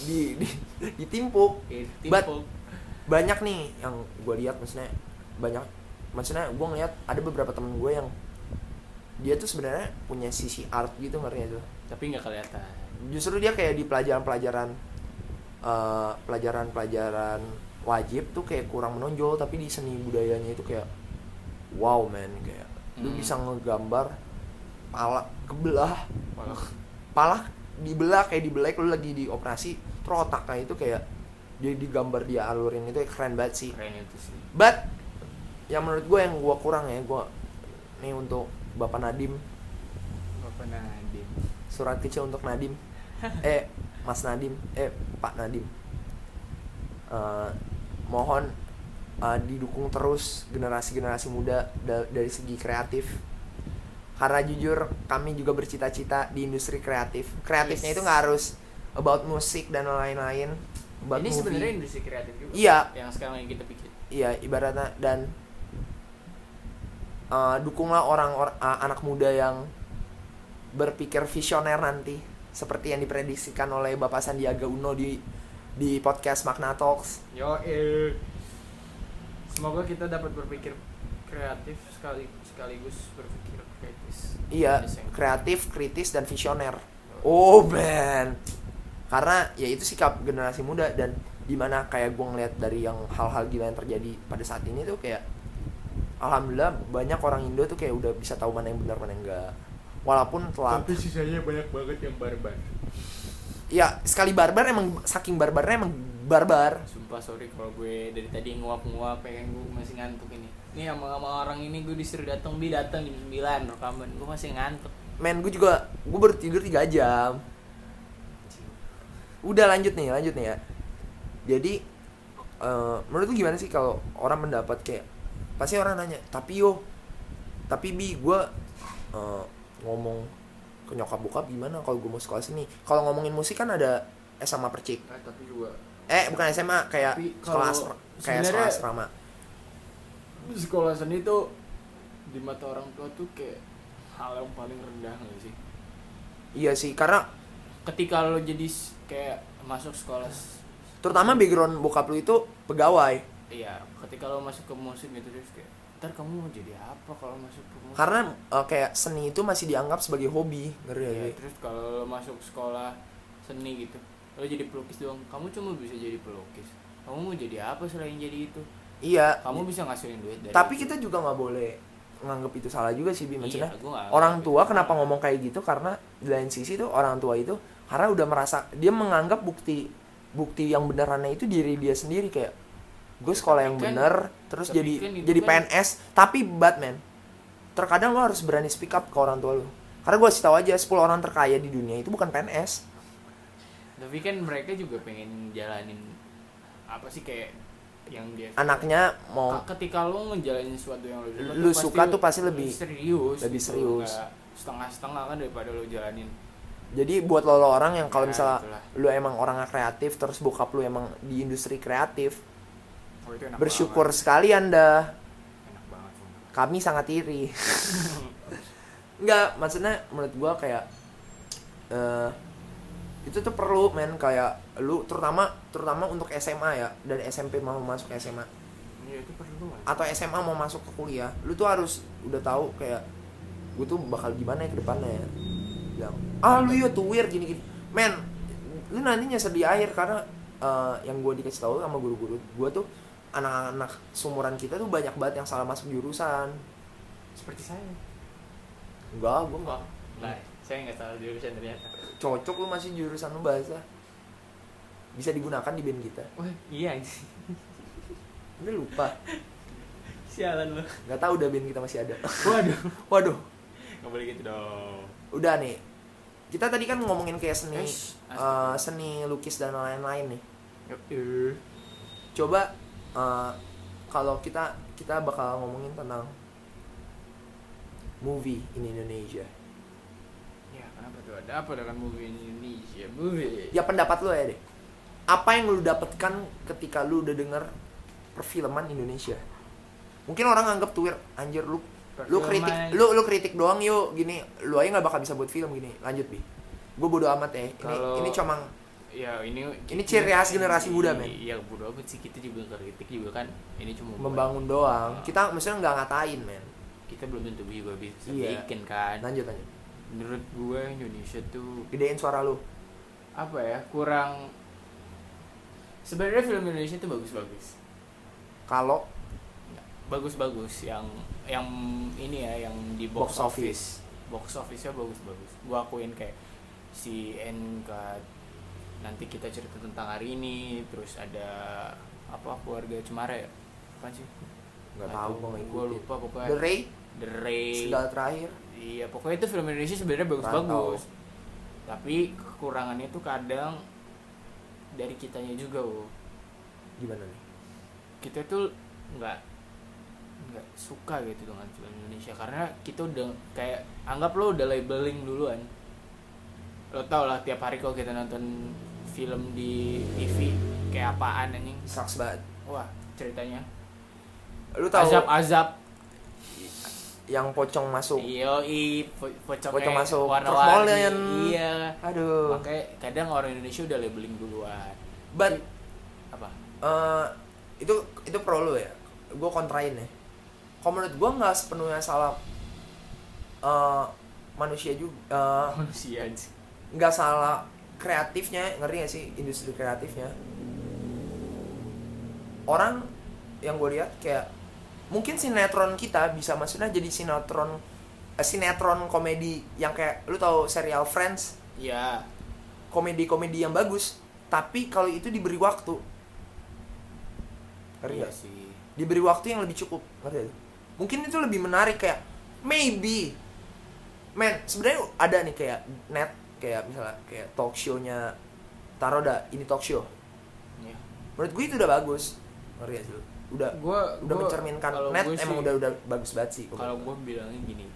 di, di ditimpuk Eh, But- timpuk. banyak nih yang gue lihat maksudnya banyak maksudnya gue ngeliat ada beberapa temen gue yang dia tuh sebenarnya punya sisi art gitu ngerti tuh Tapi nggak kelihatan. justru dia kayak di pelajaran-pelajaran eh, pelajaran-pelajaran wajib tuh kayak kurang menonjol tapi di seni budayanya itu kayak wow man kayak lu Hmm. bisa ngegambar pala kebelah Malah pala dibelah kayak dibelek lu lagi di operasi terus otaknya itu kayak dia digambar dia alurin itu keren banget sih keren itu sih. but yang menurut gue yang gue kurang ya gue nih untuk bapak Nadim Bapak Nadim. surat kecil untuk Nadim eh Mas Nadim eh Pak Nadim Eh, mohon eh, didukung terus generasi-generasi muda da- dari segi kreatif karena jujur kami juga bercita-cita di industri kreatif kreatifnya Yes. itu nggak harus about musik dan lain-lain Ini sebenarnya industri kreatif juga. Iya. Yang sekarang yang kita pikir. iya ibaratnya dan uh, dukunglah orang or- uh, anak muda yang berpikir visioner nanti seperti yang diprediksikan oleh Bapak Sandiaga Uno di di podcast Magna Talks. Yo, eh. Semoga kita dapat berpikir kreatif sekali sekaligus berpikir kritis. Iya, kreatif, kritis dan visioner. Oh, man. Karena ya itu sikap generasi muda dan di mana kayak gue ngeliat dari yang hal-hal gila yang terjadi pada saat ini tuh kayak alhamdulillah banyak orang Indo tuh kayak udah bisa tahu mana yang benar mana yang enggak. Walaupun telat. sisanya banyak banget yang barbar. ya sekali barbar emang saking barbarnya emang barbar Sumpah sorry kalau gue dari tadi nguap-nguap pengen gue masih ngantuk ini. Ini sama, sama orang ini gue disuruh datang bi datang jam 9 rekaman. Gue masih ngantuk. men gue juga gue baru tidur 3 jam udah lanjut nih lanjut nih ya jadi eh, menurut lu gimana sih kalau orang mendapat kayak pasti orang nanya tapi yo tapi bi gue eh, ngomong ke nyokap bokap gimana kalau gue mau sekolah sini? Kalau ngomongin musik kan ada SMA percik. Nah, tapi juga eh bukan SMA kayak Tapi sekolah asra- kayak sekolah asrama. Sekolah seni tuh di mata orang tua tuh kayak hal yang paling rendah gak sih? iya sih karena Ketika lo jadi kayak masuk sekolah terutama background bokap lu itu pegawai Iya, ketika lo masuk ke musik gitu terus kayak ntar kamu mau jadi apa kalau masuk ke musik? karena eh, kayak seni itu masih dianggap sebagai hobi ngerti Iya, sih? terus kalau lo masuk sekolah seni gitu, lo jadi pelukis doang. Kamu cuma bisa jadi pelukis. Kamu mau jadi apa selain jadi itu? iya Kamu bisa ngasilin duit dari tapi itu. kita juga nggak boleh nganggap itu salah juga sih Bi maksudnya Iya, orang tua itu kenapa salah. ngomong kayak gitu karena di lain sisi tuh orang tua itu karena udah merasa dia menganggap bukti bukti yang benerannya itu diri dia sendiri kayak gue sekolah yang Tapi kan- bener terus jadi kan jadi kan- PNS tapi Batman terkadang lo harus berani speak up ke orang tua lo. Karena gue kasih tahu aja 10 orang terkaya di dunia itu bukan PNS Tapi kan mereka juga pengen jalanin apa sih kayak yang dia anaknya mau Ka- ketika lo ngejalanin sesuatu yang lo suka, Lu suka tuh pasti lebih- serius lebih gitu, serius. setengah-setengah kan daripada lo jalanin. Jadi buat lo, lo orang yang kalau Ya, misalnya itulah. lu emang orangnya kreatif terus bokap lu emang di industri kreatif oh, itu enak bersyukur banget. sekali anda. Enak banget kami sangat iri. (laughs) Enggak, maksudnya menurut gua kayak eh itu tuh perlu men. Kayak lu terutama terutama untuk SMA ya. Dan SMP mau masuk SMA iya itu perlu kan atau SMA mau masuk ke kuliah. Lu tuh harus udah tahu kayak gue tuh bakal gimana ya ke depannya ya. Bilang ah lu ya tuh weird gini gini men lu nanti nyasar di akhir karena eh, yang gue dikasih tahu sama guru-guru gue tuh anak-anak sumuran kita tuh banyak banget yang salah masuk jurusan. Seperti saya. Enggak gue enggak. Lah saya nggak salah jurusan ternyata. Cocok lu masih jurusan lu bahasa. Bisa digunakan di band kita. Wah iya. Udah lupa. Sialan lo nggak tahu udah band kita masih ada. Waduh. (laughs) Waduh. Nggak boleh gitu dong. Udah nih. Kita tadi kan ngomongin kayak seni Eish, eh, seni lukis dan lain-lain nih. Yup. coba eh, kalau kita kita bakal ngomongin tentang movie in Indonesia. Ya kenapa tuh? Ada apa dengan movie Indonesia? Movie. Ya pendapat lu ya deh apa yang lu dapatkan ketika lu udah denger perfilman Indonesia? Mungkin orang anggap tuh "Wir, anjir lu lu Perfilman- kritik lu lu kritik doang yuk gini. Lu aja nggak bakal bisa buat film gini. Lanjut bi. Gue bodo amat ya. Ini Kalau- ini cuma ya ini Ini ciri khas generasi muda, men. iya bodo amat sih kita juga kritik juga kan ini cuma buat- membangun doang. Kita maksudnya nggak ngatain men. Kita belum tentu juga bisa Iya. bikin kan. Lanjut lanjut. Menurut gue Indonesia tuh gedein suara lu. Apa ya kurang sebenarnya film Indonesia tuh bagus-bagus. Kalau? Bagus-bagus yang yang ini ya yang di Box box, office. box office-nya bagus-bagus. Gua akuin kayak si NK nanti kita cerita tentang hari ini terus ada apa keluarga Cemara ya? Apa sih? Nggak tahu gue gue lupa pokoknya. The Ray? The Ray. Segala terakhir. Iya pokoknya itu film Indonesia sebenarnya bagus-bagus. Tapi kekurangannya tuh kadang dari kitanya juga wo. gimana nih? Kita tuh nggak nggak suka gitu dengan film Indonesia. Karena kita udah kayak anggap lo udah labeling duluan. Lo tau lah tiap hari kalau kita nonton film di TV kayak apaan anjing? Sucks banget. Wah ceritanya. Lu tahu azab azab. Yang pocong masuk. Iyo i po- pocong, Pocong masuk. warna-warni. Permolen. iya. Aduh. Makanya kadang orang Indonesia udah labeling duluan. But apa? Eh, itu itu pro lu ya? Gue kontrain ya. Kalau menurut gue nggak sepenuhnya salah eh, manusia juga eh, manusia nggak salah kreatifnya ngerti gak sih industri kreatifnya? Orang yang gue lihat kayak mungkin sinetron kita bisa maksudnya jadi sinetron eh, sinetron komedi yang kayak lu tahu serial Friends? Ya komedi-komedi yang bagus tapi kalau itu diberi waktu. Ngerti Iya nggak? sih. diberi waktu yang lebih cukup ngerti mungkin itu lebih menarik kayak maybe men sebenarnya ada nih kayak net kayak misalnya kayak talk show-nya taruh dah ini talk show. Iya. menurut gue itu udah bagus. Ngerti gak sih lu? udah Gua udah gua- mencerminkan net gua emang sih- udah udah bagus banget sih kalau gue bilangnya gini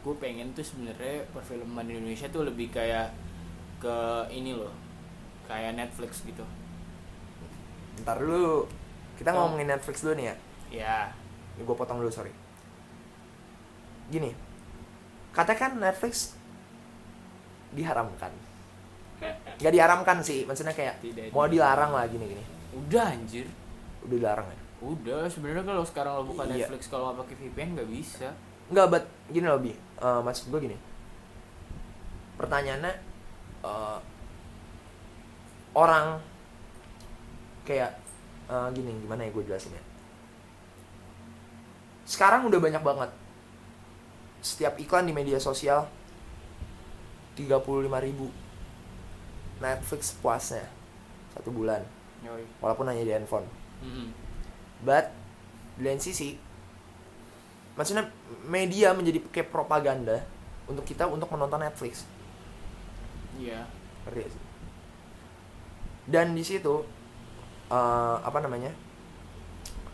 gue pengen tuh sebenarnya perfilman di Indonesia tuh lebih kayak ke ini loh kayak Netflix gitu. Ntar dulu kita Oh. ngomongin Netflix dulu nih ya. Ya Ini gue potong dulu sorry. Gini katakan Netflix diharamkan. Nggak diharamkan sih maksudnya kayak Tidak mau dilarang. dilarang lah gini gini udah anjir. Udah dilarang ya? Udah sebenarnya kalau sekarang lo buka Iya. Netflix kalau nggak pakai VPN nggak bisa. Nggak but gini loh bi. Eh, maksud gue gini. Pertanyaannya eh, orang kayak eh, gini gimana ya gue jelasin ya? Sekarang udah banyak banget setiap iklan di media sosial 35.000 ribu Netflix puasnya satu bulan Yoi. walaupun hanya di handphone Mm-mm. But di lain sisi, maksudnya media menjadi kayak propaganda untuk kita untuk menonton Netflix. iya sih? Dan di situ eh, apa namanya?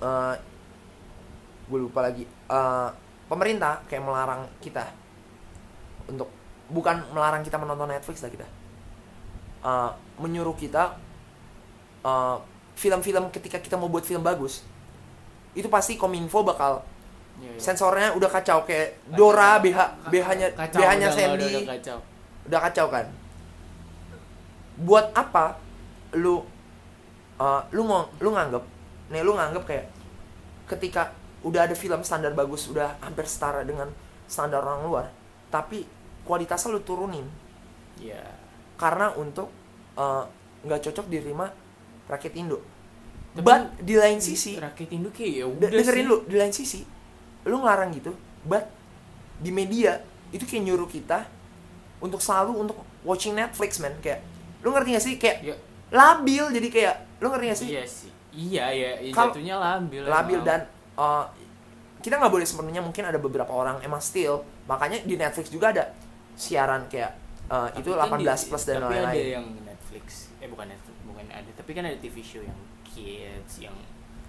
Eh gue lupa lagi. Eh, pemerintah kayak melarang kita untuk bukan melarang kita menonton Netflix lah kita. Eh, menyuruh kita eh, film-film ketika kita mau buat film bagus itu pasti kominfo bakal Iya, iya. sensornya udah kacau kayak Kacau. Dora BH BH-nya kacau, BH-nya udah, Sandy udah, udah kacau udah kacau kan buat apa lu uh, lu mau lu nganggep nih lu nganggep kayak ketika udah ada film standar bagus udah hampir setara dengan standar orang luar tapi kualitasnya lu turunin. Iya. Karena untuk uh, nggak cocok diterima rakyat Indo. Tapi but di lain sisi rakyat Indo kayak ya udah dengerin sih. lu di lain sisi lu ngelarang gitu but di media itu kayak nyuruh kita untuk selalu untuk watching Netflix man. Kayak lu ngerti gak sih? Kayak Ya, labil jadi kayak lu ngerti gak sih? Iya sih. Iya ya, ya jatuhnya labil labil emang. dan uh, kita nggak boleh sepenuhnya mungkin ada beberapa orang emang still makanya di Netflix juga ada siaran kayak uh, Tapi itu kan 18 di- plus dan tapi ada lain-lain yang Netflix eh bukan Netflix bukan ada tapi kan ada TV show yang kids yang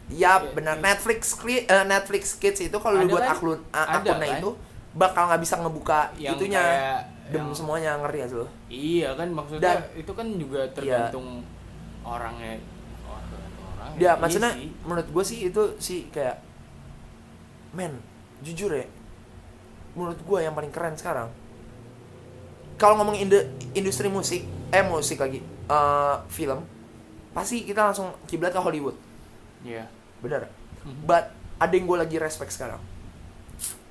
Ya Ya, benar ya. Netflix eh, Netflix Kids itu kalau lu buat kan? akun akunnya kan? itu bakal nggak bisa ngebuka yang itunya kayak dem yang- semuanya ngerti gak sih lu? iya kan maksudnya Dan- Iya. itu kan juga tergantung orangnya orang orang Ya maksudnya menurut gue sih itu sih kayak men jujur ya menurut gue yang paling keren sekarang kalau ngomong industri musik eh musik lagi eh, film pasti kita langsung kiblat ke Hollywood. Iya. Bener Mhm. but ada yang gue lagi respect sekarang.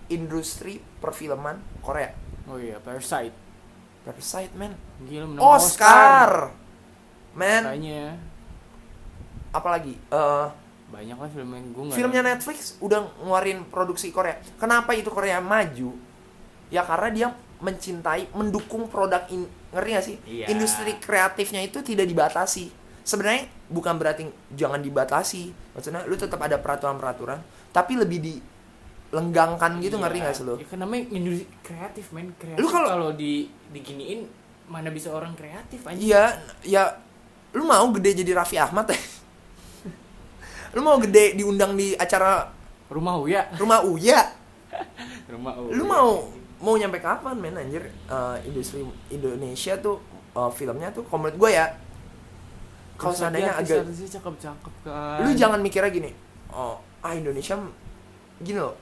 Industri perfilman Korea. Oh iya Parasite. Parasite man. Gila menang Oscar. Man. Makanya. Apalagi eh banyak kan film yang gue filmnya Netflix udah ngeluarin produksi Korea. Kenapa itu Korea maju? Ya karena dia mencintai, mendukung produk in, ngeri gak sih? Iya. Industri kreatifnya itu tidak dibatasi. Sebenarnya bukan berarti jangan dibatasi. Maksudnya lu tetap ada peraturan-peraturan, tapi lebih dilenggangkan gitu ngeri gak sih lu? Ya, kan namanya industri kreatif men kreatif Lu kalau- kalau di diginiin mana bisa orang kreatif aja Iya, ya lu mau gede jadi Raffi Ahmad ya? (laughs) lu mau gede diundang di acara rumah Uya rumah Uya? (laughs) rumah Uya lu mau mau nyampe kapan men? Anjir Eh, industri Indonesia tuh eh, filmnya tuh kalau menurut gue ya kalau seandainya agak artisnya cakep-cakep kan. Lu jangan mikirnya gini oh ah Indonesia gini loh.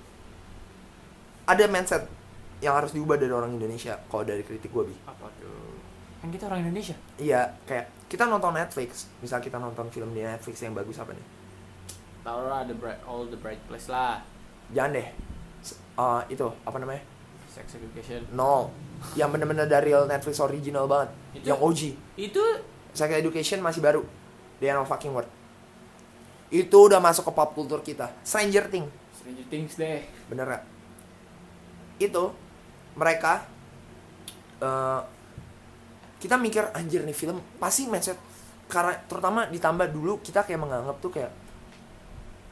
Ada mindset yang harus diubah dari orang Indonesia kalau dari kritik gue bi. Apa tuh? Kan kita orang Indonesia. Iya kayak kita nonton Netflix. Misal kita nonton film di Netflix yang bagus apa nih? Tau lah the bright all the bright place lah. Jangan deh. Eh, itu apa namanya sex education. No. Yang bener-bener dari Netflix original banget. Itu- yang OG itu Sex Education masih baru. The End of Fucking World Itu udah masuk ke pop culture kita. Stranger Things. Stranger Things deh. Bener gak? Itu Mereka eh, kita mikir anjir nih film pasti mindset karena terutama ditambah dulu kita kayak menganggap tuh kayak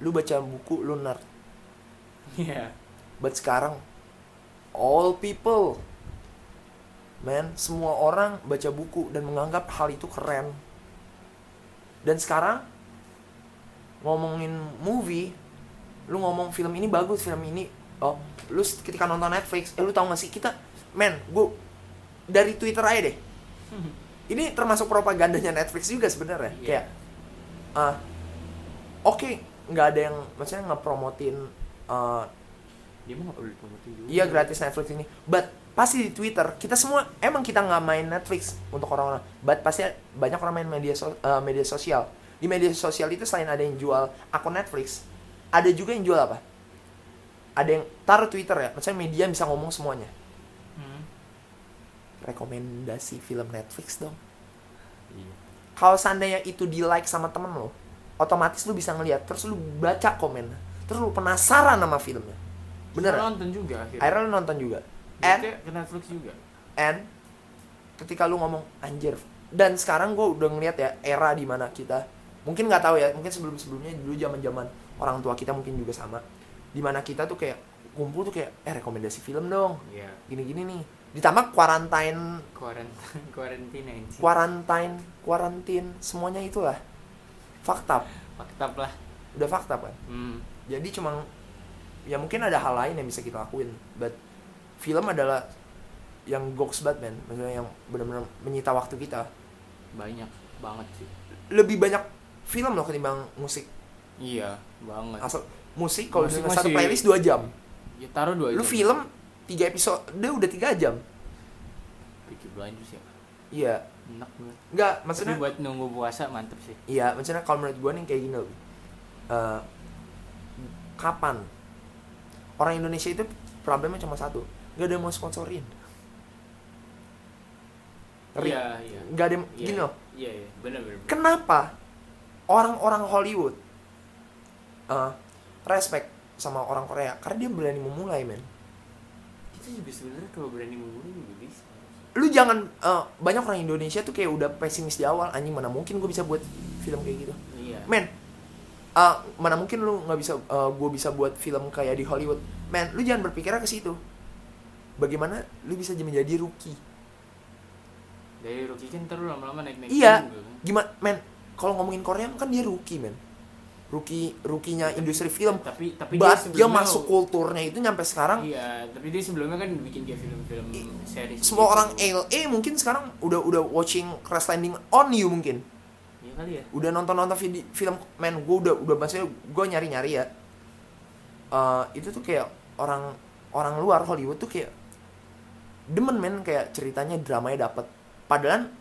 lu baca buku lu nerd. Iya. but sekarang all people. Man semua orang baca buku dan menganggap hal itu keren. Dan sekarang ngomongin movie lu ngomong film ini bagus film ini oh lu ketika nonton Netflix eh lu tau gak sih kita man gue dari Twitter aja deh. (laughs) Ini termasuk propagandanya Netflix juga sebenarnya Iya. kayak ah oke nggak ada yang maksudnya ngepromotin uh, Dia mah nggak perlu dipromotin juga. iya gratis Netflix ini. But pasti di Twitter kita semua emang kita nggak main Netflix untuk orang-orang. But pasti banyak orang main media so- uh, media sosial. Di media sosial itu selain ada yang jual akun Netflix ada juga yang jual apa? Ada yang taruh Twitter ya maksudnya media bisa ngomong semuanya. Hmm. rekomendasi film Netflix dong. Iya. kalau seandainya itu di like sama temen lo otomatis lu bisa ngeliat terus lu baca komen terus lu penasaran sama filmnya bener nggak? nonton juga akhirnya. akhirnya lu nonton juga and ke Netflix juga. and ketika lu ngomong anjir dan sekarang gue udah ngeliat ya era di mana kita mungkin nggak tahu ya mungkin sebelum sebelumnya dulu zaman zaman orang tua kita mungkin juga sama di mana kita tuh kayak kumpul tuh kayak eh rekomendasi film dong Iya. gini gini nih ditambah quarantine (laughs) Quarantine, quarantine quarantine quarantine semuanya itulah fakta Fakta lah. udah fakta kan Hmm. jadi cuma ya mungkin ada hal lain yang bisa kita lakuin but film adalah yang goks banget man maksudnya yang benar-benar menyita waktu kita Banyak banget sih. lebih banyak film loh ketimbang musik Iya, banget. asal musik kalau Musik dengan satu masih- playlist dua jam Ya taruh dua lu jam. film tiga episode dia udah tiga jam Peaky Blinders ya. iya Enak banget. nggak Tapi maksudnya buat nunggu puasa mantep sih. iya maksudnya kalau menurut gue nih kayak gini loh Eh, kapan orang Indonesia itu problemnya cuma satu nggak ada yang mau sponsorin? Iya, iya. nggak ada yang Iya. gini loh Iya, iya. Bener, bener. bener. kenapa orang-orang Hollywood eh, respect sama orang Korea karena dia berani memulai men Itu juga sebenarnya kalau berani memulai juga bisa. lu jangan eh, banyak orang Indonesia tuh kayak udah pesimis di awal anjing mana mungkin gue bisa buat film kayak gitu Iya. men eh, mana mungkin lu nggak bisa gue bisa buat film kayak di Hollywood men lu jangan berpikirnya ke situ bagaimana lu bisa menjadi rookie Dari rookie kan terus lama-lama naik-naik iya juga kan. gimana men kalau ngomongin Korea kan dia rookie men rookie rukinya industri film Tapi tapi dia sebelumnya- masuk kulturnya itu nyampe sekarang Iya, tapi dia sebelumnya kan bikin kayak film-film series. semua gitu. orang LA mungkin sekarang udah udah watching Crash Landing on You mungkin Iya kali ya. udah nonton nonton video film men gue udah udah maksudnya gue nyari nyari ya Eh, itu tuh kayak orang orang luar Hollywood tuh kayak demen men kayak ceritanya dramanya dapet padahal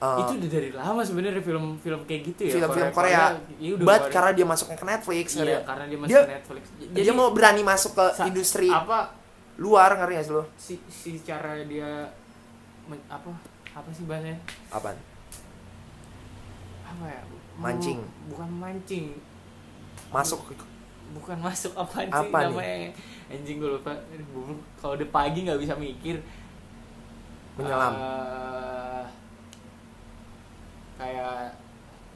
eh, itu udah dari lama sebenarnya film-film kayak gitu ya. film-film Korea, iya but Korea. karena dia masuknya ke Netflix iya, nggak? karena dia masuk Dia- ke Netflix. dia mau berani masuk ke industri apa luar ngerti gak sih lo si si cara dia men- apa apa sih bahasanya? apaan Apa ya? Mancing. Bukan mancing. masuk Bukan masuk apa sih Apa nih? namanya? Anjing gue lupa. Kalau udah pagi nggak bisa mikir. menyelam Eh, kayak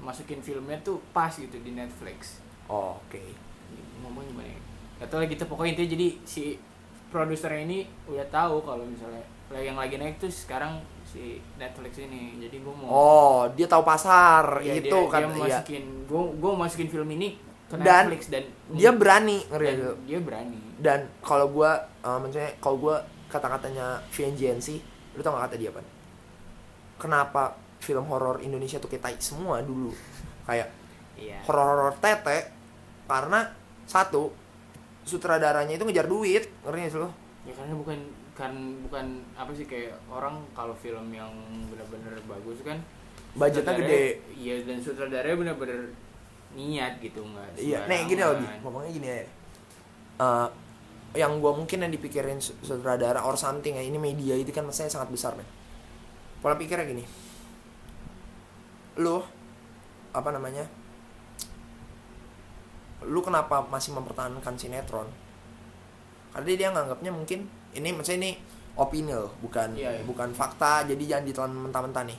masukin filmnya tuh pas gitu di Netflix oh, oke ngomong gimana ya Gak tau lah gitu pokoknya intinya jadi si produsernya ini udah tahu kalau misalnya yang lagi naik tuh sekarang si Netflix ini. Jadi gue mau oh dia tahu pasar. Iya, itu dia, kan dia iya. masukin gue gue masukin film ini ke Dan Netflix dan dia berani ngerti dan dia berani. Dan kalau gua uh, maksudnya kalau gua kata-katanya VNGNC lu tau gak kata dia apa? Kenapa film horor Indonesia tuh tai semua dulu? Kayak iya. horor-horor tete karena satu sutradaranya itu ngejar duit ngerti gak sih lo? Ya karena bukan kan bukan apa sih kayak orang kalau film yang benar-benar bagus kan budgetnya gede. iya dan sutradaranya benar-benar niat gitu nggak iya nih gini sembarangan. ngomongnya gini ya Eh, yang gua mungkin yang dipikirin su- sutradara or something ya ini media itu kan maksudnya sangat besar men pola pikirnya gini. Lu apa namanya lu kenapa masih mempertahankan sinetron? Karena dia nganggapnya mungkin ini maksudnya ini opini loh bukan Iya, iya. bukan fakta. Jadi jangan ditelan mentah-mentah nih.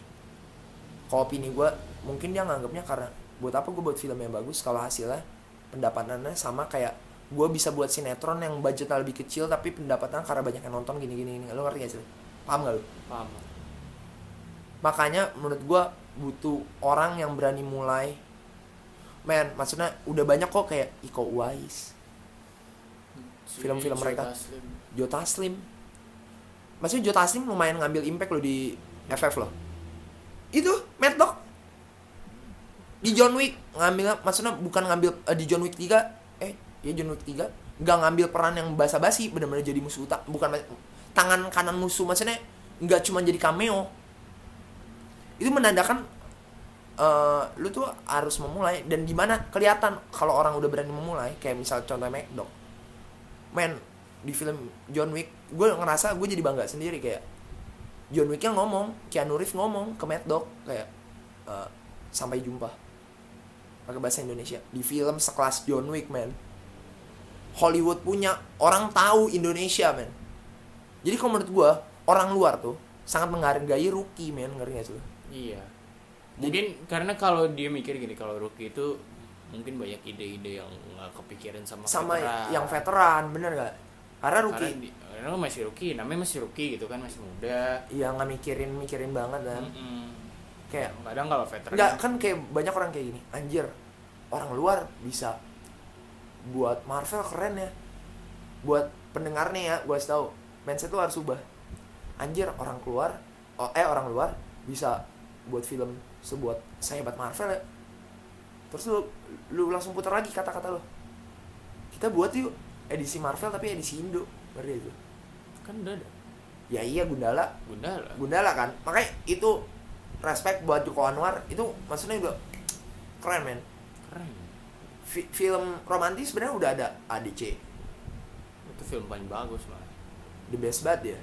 Kalau opini gue mungkin dia nganggapnya karena buat apa gue buat film yang bagus kalau hasilnya pendapatannya sama kayak gue bisa buat sinetron yang budgetnya lebih kecil tapi pendapatan karena banyak yang nonton gini gini, gini. lo ngerti gak sih? Paham gak lo paham. Makanya menurut gue butuh orang yang berani mulai men maksudnya udah banyak kok kayak Iko Uwais. Film-film Si mereka. Taslim. Joe Taslim maksudnya Joe Taslim lumayan ngambil impact lo di FF loh. Itu Mad Dog. Di John Wick ngambil maksudnya bukan ngambil eh, di John Wick 3 eh ya John Wick 3 nggak ngambil peran yang basa-basi benar-benar jadi musuh utak bukan tangan kanan musuh maksudnya nggak cuma jadi cameo. Itu menandakan eh, lu tuh harus memulai dan gimana kelihatan kalau orang udah berani memulai kayak misal contoh Mad Dog men di film John Wick gue ngerasa gue jadi bangga sendiri kayak John Wick yang ngomong Keanu Reeves ngomong ke Mad Dog kayak eh, sampai jumpa. Pakai bahasa Indonesia. Di film sekelas John Wick man. Hollywood punya orang tahu Indonesia man. Jadi kalau menurut gue orang luar tuh sangat menghargai rookie man. Ngerti gak sih? Iya. Mungkin karena kalau dia mikir gini kalau rookie itu mungkin banyak ide-ide yang nggak kepikiran sama sama veteran. yang veteran bener gak karena Karena, rookie di- karena masih rookie, namanya masih rookie gitu kan masih muda. ya nggak mikirin mikirin banget kan Mm-mm. kayak kadang kalau veteran Enggak, kan kayak banyak orang kayak gini. Anjir, orang luar bisa buat Marvel keren ya. Buat pendengarnya ya, gue tahu. Mindset lu harus ubah. Anjir, orang keluar, oh, eh orang luar bisa buat film sebuat sehebat Marvel ya. Terus lu, lu langsung putar lagi kata-kata lu. Kita buat yuk edisi Marvel tapi edisi Indo. Ngerti itu? kan udah ada Ya iya Gundala, Gundala. Gundala kan makanya itu respect buat Joko Anwar itu maksudnya udah keren men Keren. Fi- film romantis sebenarnya udah ada ADC Itu film paling bagus mah. the best bad ya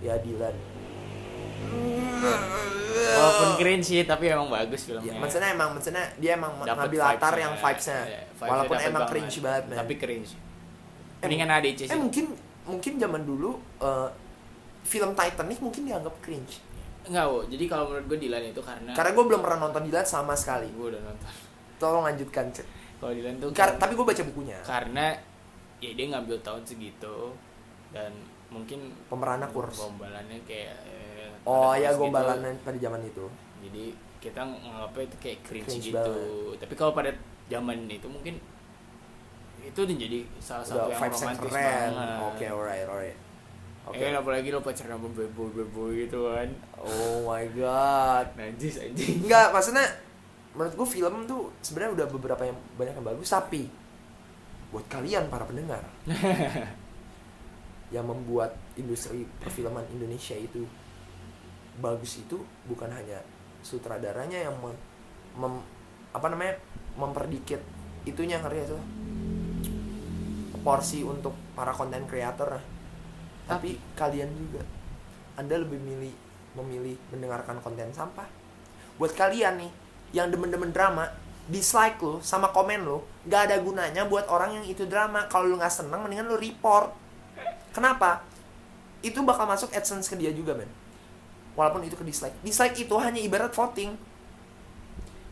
ya Dylan Walaupun cringe sih tapi emang bagus filmnya. ya, maksudnya emang maksudnya dia emang Dapet ngambil latar yang vibesnya Iya, vibes-nya walaupun emang cringe banget men Tapi cringe. Eh, Mendingan ADC sih. eh mungkin mungkin zaman dulu eh, film Titanic mungkin dianggap cringe Enggak, Wo. Jadi kalau menurut gue Dylan itu karena karena gue belum pernah nonton Dylan sama sekali gue udah nonton. tolong lanjutkan Cek. Kalau Dylan tuh Kar- tapi gue baca bukunya karena ya dia ngambil tahun segitu dan mungkin pemerannya kurs gombalannya kayak eh, oh pada ya tahun segitu. gombalannya pada zaman itu Jadi kita nganggapnya itu kayak cringe, Cringe gitu. Tapi kalau pada zaman itu mungkin itu jadi salah satu udah yang vibes yang romantis banget. oke alright alright oke Eh, apalagi lo pacaran sama bebo bebo gitu kan. oh my god Najis anjing. Enggak, maksudnya menurut gue film tuh sebenarnya udah beberapa yang banyak yang bagus tapi buat kalian para pendengar (laughs) yang membuat industri perfilman Indonesia itu bagus itu bukan hanya sutradaranya yang mem, mem- apa namanya memperdikit itunya ngerti lo? porsi untuk para konten creator tapi kalian juga anda lebih milih memilih mendengarkan konten sampah. Buat kalian nih yang demen-demen drama dislike lo sama komen lo gak ada gunanya buat orang yang itu drama. Kalau lu nggak seneng mendingan lu report. Kenapa? Itu bakal masuk adsense ke dia juga men walaupun itu ke dislike dislike itu hanya ibarat voting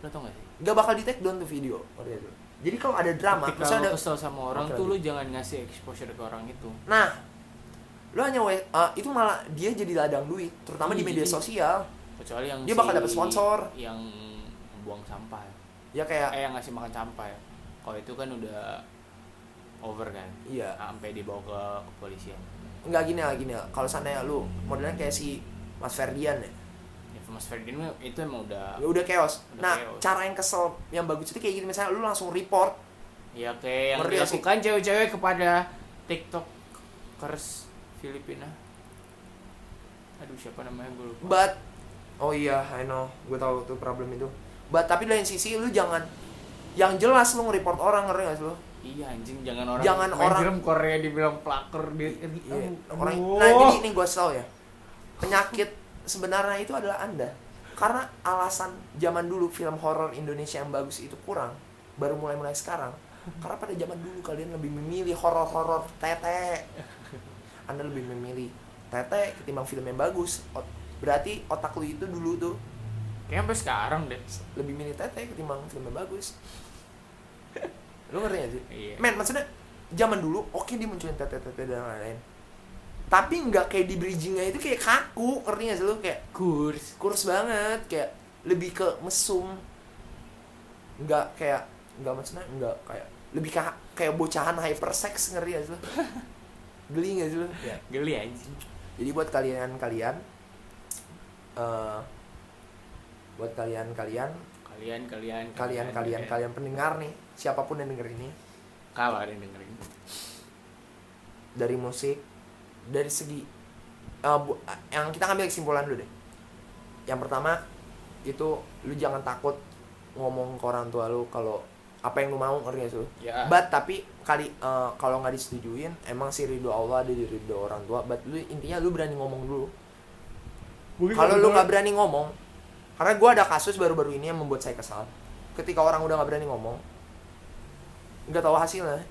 Lo tau gak sih? gak bakal di take down tuh video jadi kalau ada drama Ketika misalnya lo ada kesel sama orang Oke, tuh lo jangan ngasih exposure ke orang itu. nah lu hanya uh, itu malah dia jadi ladang duit terutama di Iya, media sosial Kecuali yang Dia bakal si- dapet sponsor. Yang buang sampah. ya kayak Eh yang ngasih makan sampah ya. Kalau itu kan udah over kan. iya Sampai dibawa ke kepolisian. nggak gini lah gini lah kalau seandainya lu modelnya kayak si Mas Ferdian ya? Ya, Mas Ferdinand mah itu emang udah ya udah chaos. Udah nah chaos. cara yang kesel yang bagus itu kayak gini misalnya lu langsung report. Ya kayak yang dilakukan cewek-cewek kepada tiktokers Filipina. Aduh siapa namanya? Gue lupa. but oh iya I know. Gue tahu tuh problem itu. But tapi lain sisi lu jangan yang jelas lu nge-report orang ngerti gak sih lu? Iya anjing jangan orang Jangan orang- film Korea dibilang pelakor di Iya, orang nah jadi ini gue tau ya penyakit sebenarnya itu adalah anda. Karena alasan zaman dulu film horor Indonesia yang bagus itu kurang baru mulai mulai sekarang. Karena pada zaman dulu kalian lebih memilih horor-horor tete. Anda lebih memilih tete ketimbang film yang bagus. Ot- berarti otak lu itu dulu tuh kayak sampai sekarang deh. lebih milih tete ketimbang film yang bagus. (laughs) Lu ngerti gak sih? Iya. Men maksudnya zaman dulu oke dia munculin tete tete dan lain-lain tapi nggak kayak di bridgingnya itu kayak kaku ngerti gak sih lu? Kayak kurs. kurs banget kayak lebih ke mesum. Nggak kayak nggak maksudnya nggak kayak lebih kayak kayak bocahan hypersex ngerti gak sih lu? (laughs) Geli gak sih lu? Ya. geli anjing. Jadi buat kalian kalian eh buat kalian kalian kalian kalian kalian kalian kalian pendengar nih siapa pun yang denger ini. Kalau ada yang dengerin. Dari musik dari segi bu- yang kita ambil kesimpulan dulu deh yang pertama itu lu jangan takut ngomong ke orang tua lu kalau apa yang lu mau ngerti gak sih But tapi kali eh, kalau nggak disetujuin emang sih ridho Allah ada di ridho orang tua. But lu intinya lu berani ngomong dulu. Kalau lu nggak berani ngomong, karena gue ada kasus baru-baru ini yang membuat saya kesal. Ketika orang udah nggak berani ngomong, nggak tahu hasilnya,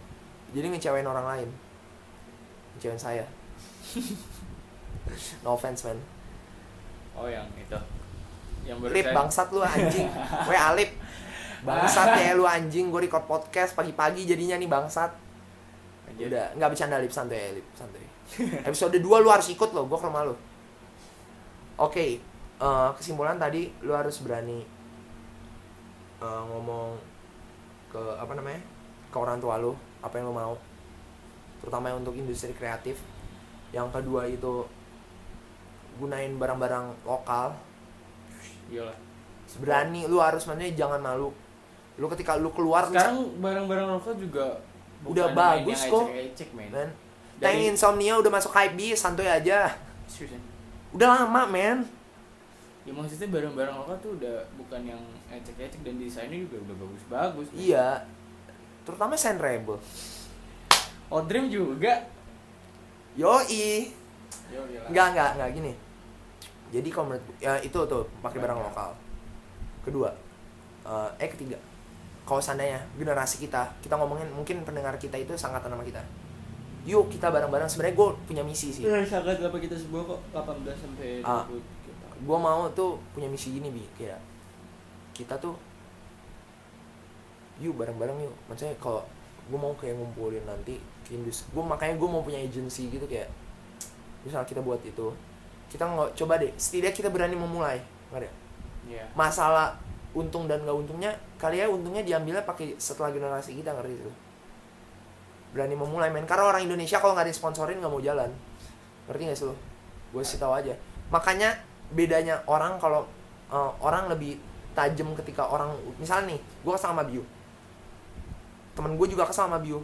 jadi ngecewain orang lain, ngecewain saya. (laughs) no offense man. oh yang itu yang baru Lip saya- bangsat lu anjing. (laughs) Weh Alip. Bangsat ya lu anjing. Gue record podcast pagi-pagi jadinya nih bangsat. Anjir. Udah, nggak bercanda Lip santai ya, Lip santai. (laughs) Episode 2 lu harus ikut loh, gue ke rumah lu. Oke, eh, kesimpulan tadi lu harus berani eh, ngomong ke apa namanya? ke orang tua lu, apa yang lu mau. Terutama untuk industri kreatif. Yang kedua itu gunain barang-barang lokal. Iyalah. Berani lu harus maksudnya jangan malu. Lu ketika lu keluar sekarang barang-barang lokal juga Udah bagus kok. ecek-ecek, men. men. Dari- insomnia udah masuk hype bis, santuy aja. Seriusan. Udah lama, men. Ya maksudnya barang-barang lokal tuh udah bukan yang ecek-ecek dan desainnya juga udah bagus-bagus. Iya. Terutama Sand Rebel. Odrim juga. Yoi. Enggak, enggak, enggak gini. Jadi kalau menurut ya itu tuh pakai barang lokal. Kedua. eh, eh ketiga. Kalau seandainya generasi kita, kita ngomongin mungkin pendengar kita itu sangat nama kita. Yuk kita bareng-bareng sebenarnya gue punya misi sih. Ya, sangat apa kita semua kok 18 sampai 20 Ah. kita. gue mau tuh punya misi gini bi kayak kita tuh yuk bareng-bareng yuk maksudnya kalau gue mau kayak ngumpulin nanti industri gue makanya gue mau punya agency gitu kayak misal kita buat itu kita nggak coba deh setidaknya kita berani memulai nggak ada? Iya. masalah untung dan nggak untungnya kali ya untungnya diambilnya pakai setelah generasi kita ngerti itu? Berani memulai men. Karena orang Indonesia kalau nggak disponsorin nggak mau jalan. Ngerti nggak sih lo gue sih tahu aja. Makanya bedanya orang kalau eh, orang lebih tajam ketika orang misalnya nih gue kesal sama Biu. Temen gue juga kesal sama Biu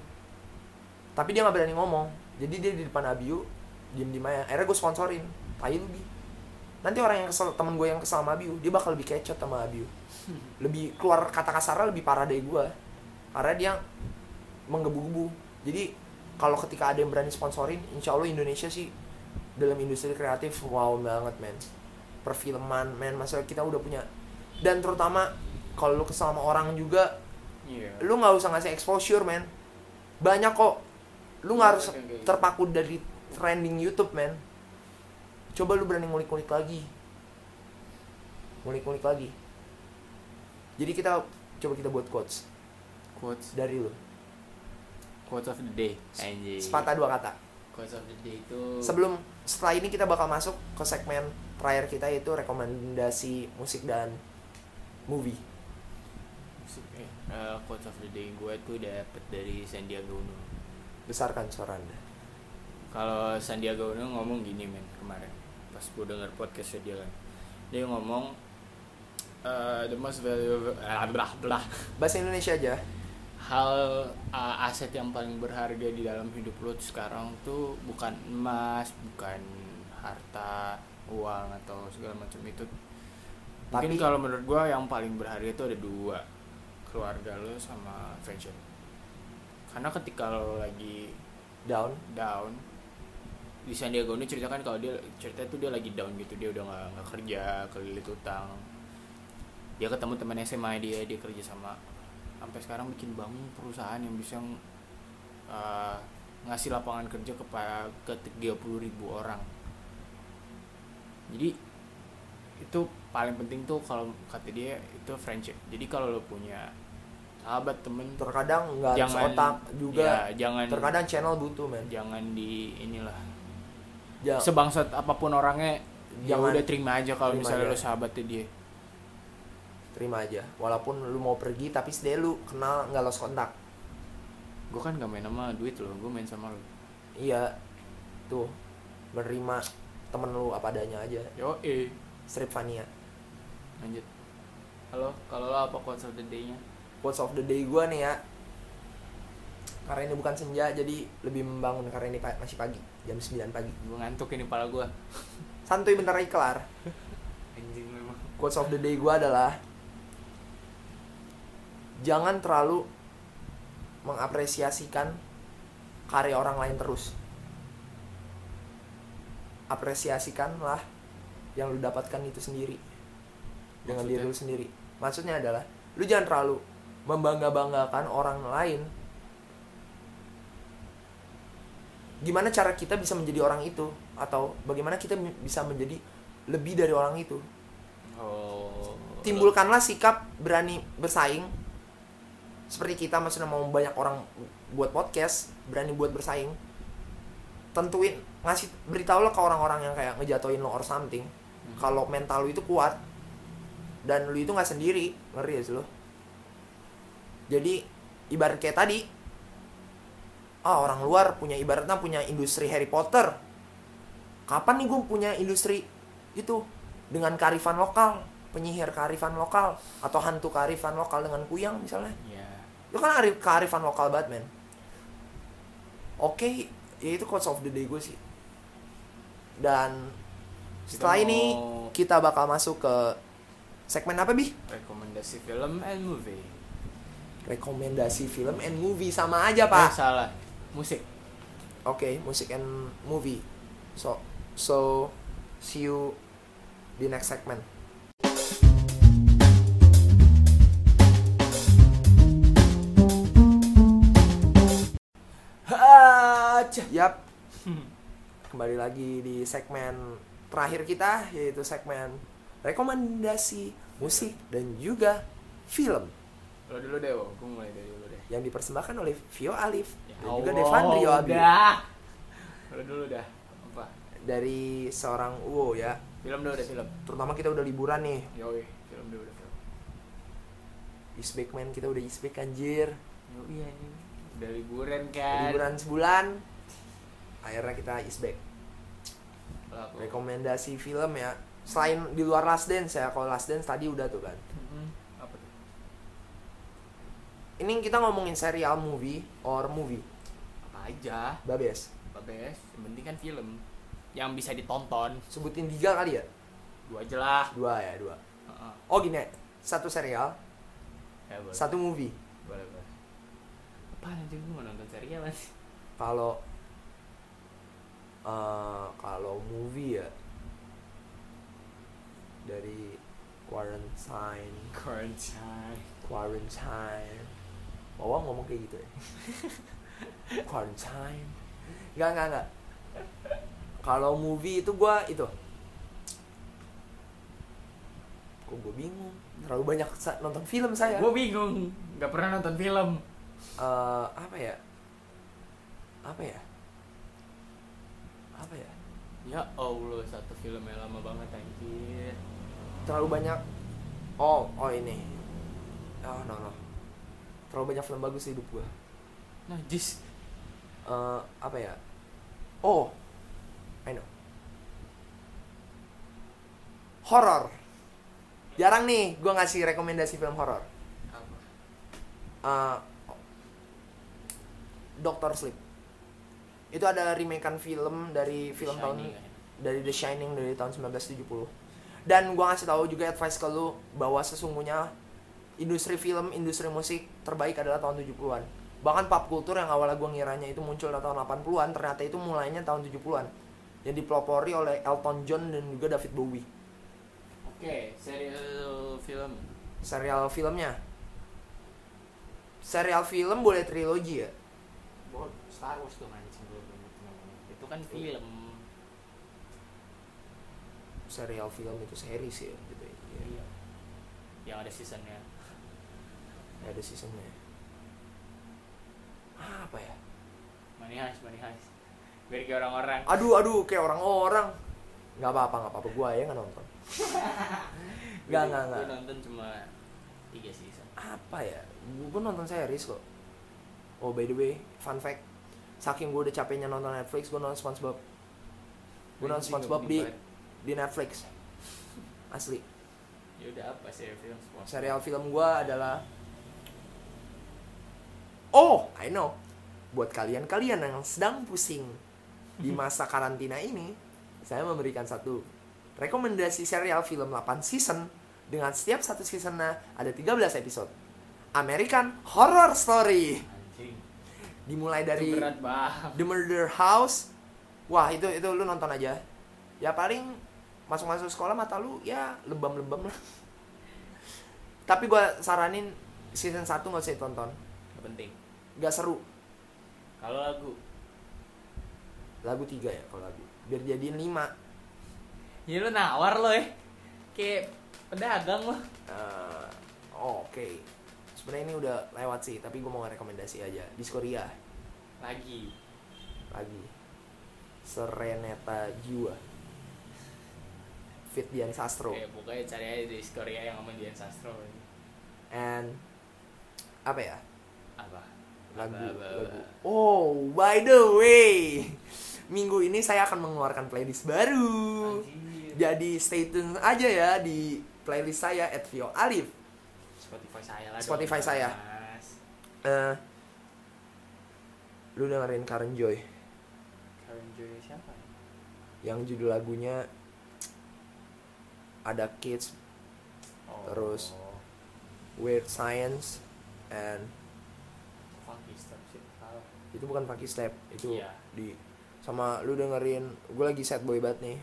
tapi dia nggak berani ngomong. Jadi dia di depan Abiu diem diem aja. Akhirnya gue sponsorin. Tai lu bi. Nanti orang yang kesel temen gue yang kesal sama Abiu dia bakal lebih kecot sama Abiu. (laughs) Lebih keluar kata kasarnya lebih parah dari gue karena dia menggebu-gebu. Jadi kalau ketika ada yang berani sponsorin insya Allah Indonesia sih dalam industri kreatif wow banget men. Perfilman men. Masa kita udah punya. Dan terutama kalau lu kesal sama orang juga Iya. lu nggak usah ngasih exposure men. Banyak kok lu nggak harus terpaku dari trending YouTube men. Coba lu berani ngulik-ngulik lagi. Ngulik-ngulik lagi. Jadi kita coba kita buat quotes. Quotes. Dari lu. Quotes of the day. Anjir. sepatah dua kata. Quotes of the day itu sebelum setelah ini kita bakal masuk ke segmen terakhir kita yaitu rekomendasi musik dan movie. Eh, eh, quotes of the day gue tuh dapet dari Sandiaga Uno. Besarkan suara anda Kalau Sandiaga Uno ngomong gini men kemarin pas gue denger podcastnya dia kan. Dia ngomong eh, the most valuable ah, blah blah. Bahasa Indonesia aja. Hal uh, aset yang paling berharga di dalam hidup lo sekarang tuh bukan emas bukan harta uang atau segala macam itu. Mungkin Tapi- kalau menurut gua yang paling berharga itu ada dua keluarga lo sama fashion karena ketika lo lagi down? Down. Di Sandiaga Uno ceritakan kalau dia cerita tuh dia lagi down gitu dia udah nggak nggak kerja kelilit utang. Dia ketemu teman SMA dia dia kerja sama sampai sekarang bikin bangun perusahaan yang bisa uh, ngasih lapangan kerja kepada ke 30 ribu orang. Jadi itu paling penting tuh kalau kata dia itu friendship. Jadi kalau lo punya sahabat temen. Terkadang nggak harus otak juga. ya, jangan terkadang channel butuh men. jangan di inilah. Ja, sebangsat apa pun orangnya ya Jangan- udah terima aja kalau misalnya aja. lo sahabatnya dia. Terima aja. Walaupun lu mau pergi tapi sedih lu kenal nggak lost kontak gue kan gak main sama duit lo gue main sama lo iya. Tuh. Menerima temen lu apa adanya aja. Yo eh strip lanjut. Halo kalau lo apa of the day nya quotes of the day gua nih ya. Karena ini bukan senja jadi lebih membangun karena ini pa- masih pagi jam 9 pagi. Gue ngantuk ini pala gue (laughs) santuy bentar lagi kelar. (laughs) Anjing memang. Quotes of the day gua adalah jangan terlalu mengapresiasikan karya orang lain terus. Apresiasikanlah yang lu dapatkan itu sendiri. Dengan diri Maksudnya? lu sendiri. Maksudnya adalah lu jangan terlalu membangga-banggakan orang lain gimana cara kita bisa menjadi orang itu? Atau bagaimana kita bisa menjadi lebih dari orang itu? Oh. Timbulkanlah sikap berani bersaing. Seperti kita maksudnya mau banyak orang buat podcast berani buat bersaing. Tentuin ngasih beritahu ke orang-orang yang kayak ngejatoin lo or something. Kalau mental lu itu kuat dan lu itu nggak sendiri ngeri ya sih lo jadi ibarat kayak tadi ah orang luar punya ibaratnya punya industri Harry Potter. Kapan nih gue punya industri itu? Dengan kearifan lokal penyihir kearifan lokal atau hantu kearifan lokal dengan kuyang misalnya. Ya itu kan arif kearifan lokal banget men. Oke ya itu quotes of the day gue sih. Dan setelah Kita ini kita bakal masuk ke segmen apa bi? Rekomendasi film and movie rekomendasi film and movie sama aja Eh, pak salah. Musik. Oke musik and movie. So so see you di next segment. Yap. Kembali lagi di segmen terakhir kita yaitu segmen rekomendasi musik dan juga film lo dulu deh wo gue mulai dari dulu deh yang dipersembahkan oleh Vio Alif Ya dan juga Allah, Devandrio Abi udah lo dulu dah apa dari seorang Uwo ya. film dulu deh film Terutama kita udah liburan nih. yoi film dulu deh film Isbek man kita udah Isbek anjir. yoi anjing udah liburan kan Liburan sebulan. Akhirnya kita Isbek. Rekomendasi film ya. Selain di luar Last Dance ya. Kalau Last Dance tadi udah tuh kan. Mm-mm. apa tuh Ini kita ngomongin serial movie or movie. apa aja Babes. babes yang penting kan film yang bisa ditonton Sebutin tiga kali ya? dua aja lah Dua ya, dua. Heeh. Oh gini, satu serial, ya boleh satu movie. boleh boleh apa nanti gue mau nonton serial mas Kalau eh kalau movie ya dari Quarantine, quarantine Quarantine. Wawa ngomong kayak gitu ya. (laughs) Quarantine. Enggak, enggak, enggak. Kalau movie itu gua itu. Kok gue bingung. Terlalu banyak nonton film saya. gue bingung nggak pernah nonton film eh apa ya apa ya apa ya ya allah satu film yang lama banget anjir terlalu banyak oh oh ini oh no no terlalu banyak film bagus di hidup gua. Najis Eh, apa ya? Oh I know. Horor jarang nih gua ngasih rekomendasi film horor apa? Eh, Doctor Sleep. Itu ada remakean film dari film tahun Shining, kan? dari The Shining dari tahun 1970 dan gua ngasih tahu juga advice ke lu bahwa sesungguhnya industri film, industri musik terbaik adalah tahun 70-an. Bahkan pop culture yang awalnya gua ngiranya itu muncul tahun 80-an, ternyata itu mulainya tahun 70-an. Yang dipelopori oleh Elton John dan juga David Bowie. oke serial film Serial filmnya. Serial film boleh trilogi ya? Star Wars tuh mancing gue itu kan film serial film itu series ya gitu ya. Iya. Yang ada seasonnya. Ada seasonnya. Apa ya? Money Heist, Money Heist. Biar kayak orang-orang. aduh aduh kayak orang-orang. Nggak apa-apa nggak apa-apa. Gua ya nggak nonton. (laughs) Nggak nggak Gue nggak nonton cuma tiga season. apa ya? Gua nonton series kok. Oh by the way fun fact. Saking gua udah capeknya nonton Netflix gua nonton SpongeBob. Gua nonton SpongeBob di di Netflix. Asli. Ya udah apa serial film SpongeBob? serial film gua adalah oh I know. Buat kalian-kalian yang sedang pusing di masa karantina ini saya memberikan satu rekomendasi serial film 8 season dengan setiap satu seasonnya ada 13 episode. American Horror Story. Dimulai dari berat. The Murder House. Wah itu itu lu nonton aja. Ya paling masuk-masuk sekolah mata lu ya lebam-lebam lah. Tapi gua saranin season 1 nggak usah ditonton. Gak penting. Nggak seru. Kalau lagu, lagu tiga ya kalau lagu. Biar jadiin 5 ya lu nawar lo ya. Kayak pedagang lo. Eh, oke. Sebenarnya ini udah lewat sih tapi gua mau rekomendasi aja. Diskoria Lagi. lagi. Sereneta Jiwa. Fit Dian Sastro. Kayak pokoknya cari aja di Korea yang ngomong Dian Sastro. and apa ya? Apa? Lagu lagu oh by the way minggu ini saya akan mengeluarkan playlist baru Anjir. jadi stay tune aja ya di playlist saya at Vio Alif Spotify saya lah. dong, Spotify saya. Mas. Eh, lu dengerin Karen Joy Karen Joy siapa? yang judul lagunya ada Kids Oh. Terus. Weird Science and Funky Step sih. Salah. Itu bukan Funky Step itu Iya. di sama lu dengerin gue lagi sad boy banget nih.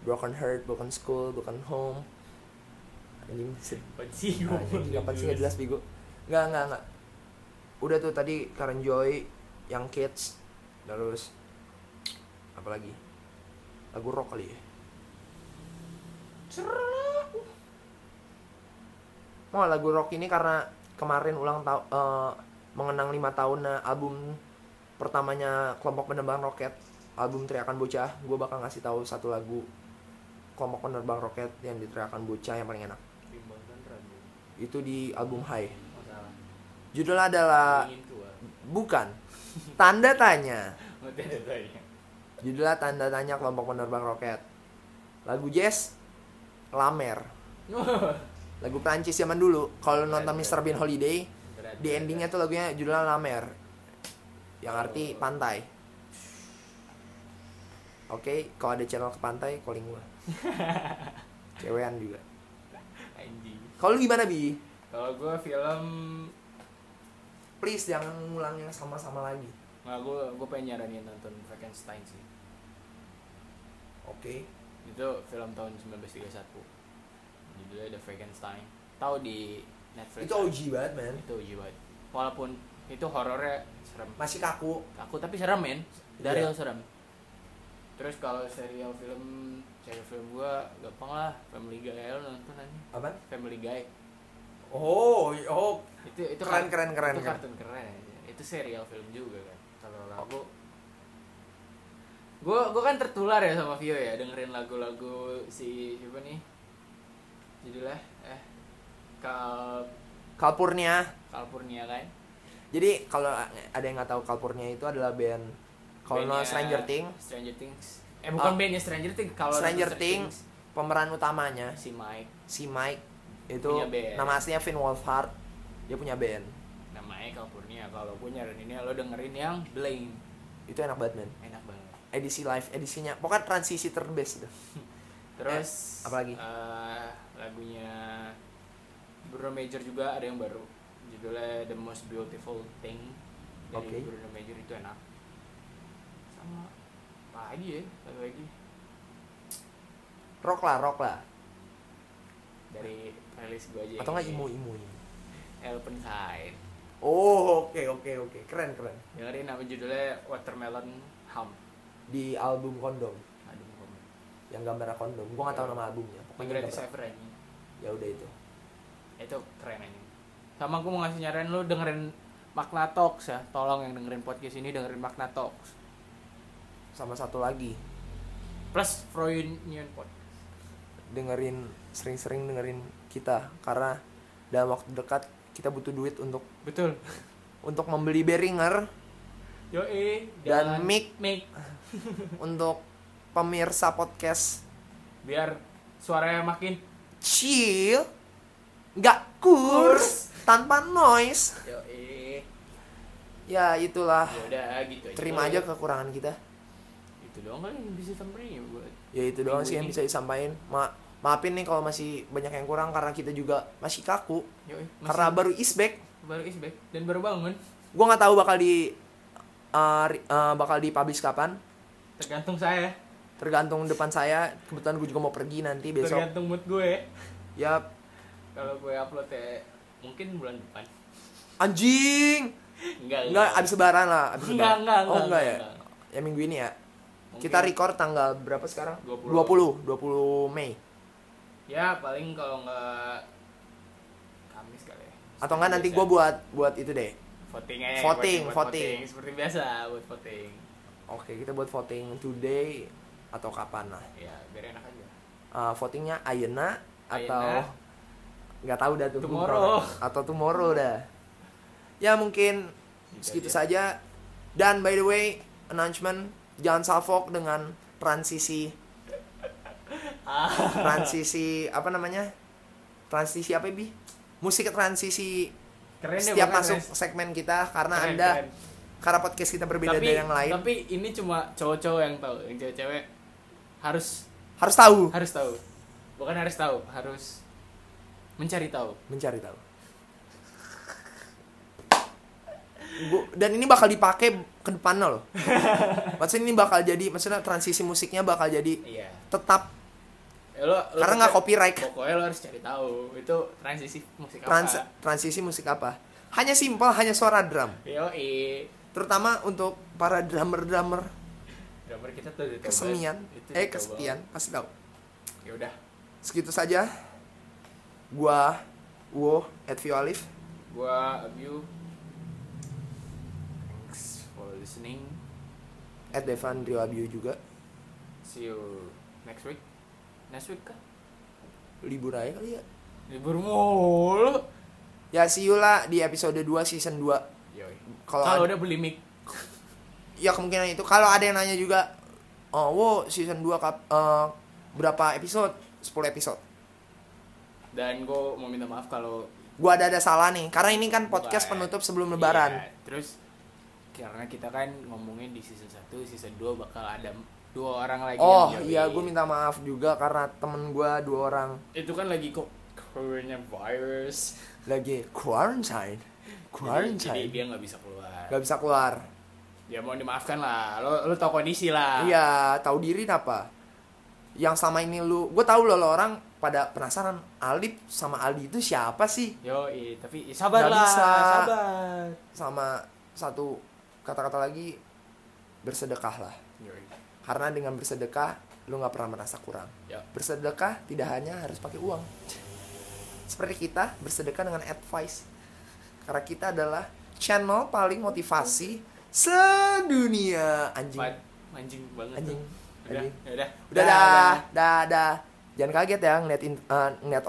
Broken Heart, Broken School, Broken Home. Anjing Anjing, kapan sih nggak jelas Bigo nggak nggak nggak. Udah tuh tadi Karen Joy yang Kids terus apa lagi? Lagu rock kali ya? Mau lagu rock ini karena kemarin ulang tahun mengenang lima tahun album pertamanya kelompok penerbang roket. Album teriakan bocah gue bakal ngasih tahu satu lagu kelompok penerbang roket yang diteriakan bocah yang paling enak. Itu di album High judulnya adalah bukan. Tanda tanya. Judulnya tanda tanya kelompok penerbang roket. Lagu jazz Lamer. (laughs) Lagu Prancis zaman dulu. Kalau nonton Mr. Bean Holiday di endingnya tuh lagunya judulnya Lamer yang arti pantai oke kalau ada channel ke pantai calling gua (laughs) cewean juga Anjing. kalau lu gimana bi Kalau gue film please jangan ngulang yang sama-sama lagi Nah, gue gue pengen nyaranin nonton Frankenstein sih. oke Itu film tahun 1931. Judulnya The Frankenstein. Tahu di Netflix. itu OG banget man Itu OG banget. Walaupun itu horornya serem. masih kaku. Aku tapi serem men. Dari Iya. serem. Terus kalau serial film serial film gua gampang lah. Family Guy lo nonton aja apa Family Guy. Oh oh. Itu itu Keren, keren, keren, itu kartun keren itu serial film juga kan. Kalau lagu. Gua gua kan tertular ya sama Vio ya. Dengerin lagu-lagu si siapa nih? Judulnya Kal Kalpurnia. Kalpurnia kan? Jadi kalau ada yang nggak tahu Kalpurnia itu adalah band kalau no Stranger Things. Stranger Things. Eh bukan Ah. bandnya Stranger Things kalau Stranger Things pemeran utamanya. Si Mike. Si Mike. Itu Punya nama aslinya Finn Wolfhard. Dia punya band. Namanya Kalpurnia kalau gue nyaranin ini lo dengerin yang Blame. Itu enak banget man enak banget. Edisi live edisinya. Pokoknya transisi terbest (laughs) itu terus Eh, apalagi? eh, lagunya Bruno Major juga ada yang baru. Judulnya The Most Beautiful Thing dari Oke. Bruno Major itu enak. Sama apa lagi ya? Satu lagi. Rock lah rock lah. Dari playlist gue aja atau nggak yang imu ini. imu? Open Side. Oh oke oke oke. Keren keren. Dengerin nama judulnya? Watermelon Hum di album kondom aduh komen yang gambarnya kondom gue nggak tahu nama albumnya. Pokoknya gambar- Ever aja. Ya udah itu itu keren aja sama gue mau ngasih nyaran lu dengerin Makna Talks ya. Tolong yang dengerin podcast ini dengerin Makna Talks. Sama satu lagi. Plus Freudian Podcast. Dengerin sering-sering dengerin kita. Karena dalam waktu dekat kita butuh duit untuk betul. (laughs) untuk membeli Behringer yo eh Dan mic. mic. (laughs) Untuk pemirsa podcast. Biar suaranya makin chill nggak kurs tanpa noise. Ya itulah. Ya udah gitu aja. Terima aja kekurangan kita. Itu doang kali yang bisa samperin ya buat ya itu doang sih yang bisa disampaikan. Ma maafin nih kalau masih banyak yang kurang karena kita juga masih kaku. Eh karena baru isback baru is back dan baru bangun. Gue nggak tahu bakal di uh, uh, bakal dipublish kapan. Tergantung saya. Tergantung depan saya. Kebetulan gue juga mau pergi nanti besok. Tergantung mood gue. Ya kalau gue upload ya mungkin bulan depan. Anjing! Enggak enggak abis lebaran lah abis Enggak, lebaran. enggak, oh enggak, enggak ya? enggak. ya minggu ini ya? Mungkin. kita record tanggal berapa sekarang? 20. 20 20 Mei. Ya paling kalau nggak Kamis kali ya. Atau enggak nanti gue buat buat itu deh. Voting aja Voting, buat voting. seperti biasa buat voting. Oke kita buat voting today atau kapan lah. Ya biar enak aja. Uh, votingnya Ayana. atau. Nggak tahu dah tuh Tomorrow. atau tomorrow dah. Ya mungkin Gitu segitu aja. saja. Dan by the way announcement jangan salfok dengan transisi. (laughs) Transisi apa namanya? Transisi apa bi? Musik transisi keren setiap masuk guys. segmen kita karena Keren, anda keren. karena podcast kita berbeda tapi dari yang lain. tapi ini cuma cowok-cowok yang tahu yang cewek-cewek. Harus harus tahu. harus tahu. Bukan harus tahu harus mencari tahu. Mencari tahu. Bu- dan ini bakal dipakai ke depannya loh. (laughs) Maksudnya ini bakal jadi maksudnya transisi musiknya bakal jadi iya. tetap. Ya, lo, lo karena nggak copyright. Pokoknya lo harus cari tahu itu transisi musik Trans apa transisi musik apa. Hanya simpel hanya suara drum. Yo terutama untuk para drummer drummer drummer kita tuh kesenian. Itu eh kesetian pasti tahu. Ya udah. Segitu saja gua Wo at Vio Alif. Gua Abiu. Thanks for listening. At Devan Rio Abiu juga. See you next week. Next week kah? Libur aja kali ya. Libur mulu. Ya see you lah di episode 2 season 2 Yoi. Kalau udah beli mic. (laughs) Ya kemungkinan itu. Kalau ada yang nanya juga oh wo season 2 kap eh, berapa episode? 10 episode dan gue mau minta maaf kalau gua ada ada salah nih karena ini kan podcast Bukan. penutup sebelum lebaran. Iya, terus karena kita kan ngomongin di season 1, season 2 bakal ada dua orang lagi oh iya gue minta maaf juga karena temen gua dua orang. Itu kan lagi kok coronavirus. Lagi quarantine. Jadi, jadi quarantine dia nggak bisa keluar. Nggak bisa keluar. Ya mau dimaafkan lah. Lo lo tau kondisi lah. Iya tahu diri apa yang sama ini lu gue tahu lo orang pada penasaran Alip sama Aldi itu siapa sih? Yo tapi sabar Nggak lah bisa. sabar. Sama satu kata-kata lagi bersedekah lah. Yoi. karena dengan bersedekah lu nggak pernah merasa kurang. Ya. bersedekah tidak hanya harus pakai uang. Seperti kita bersedekah dengan advice. Karena kita adalah channel paling motivasi sedunia. Anjing. Anjing banget. Anjing. tuh. Udah udah udah. dah dah. Dah jangan kaget ya ngeliat in- eh, ngeliat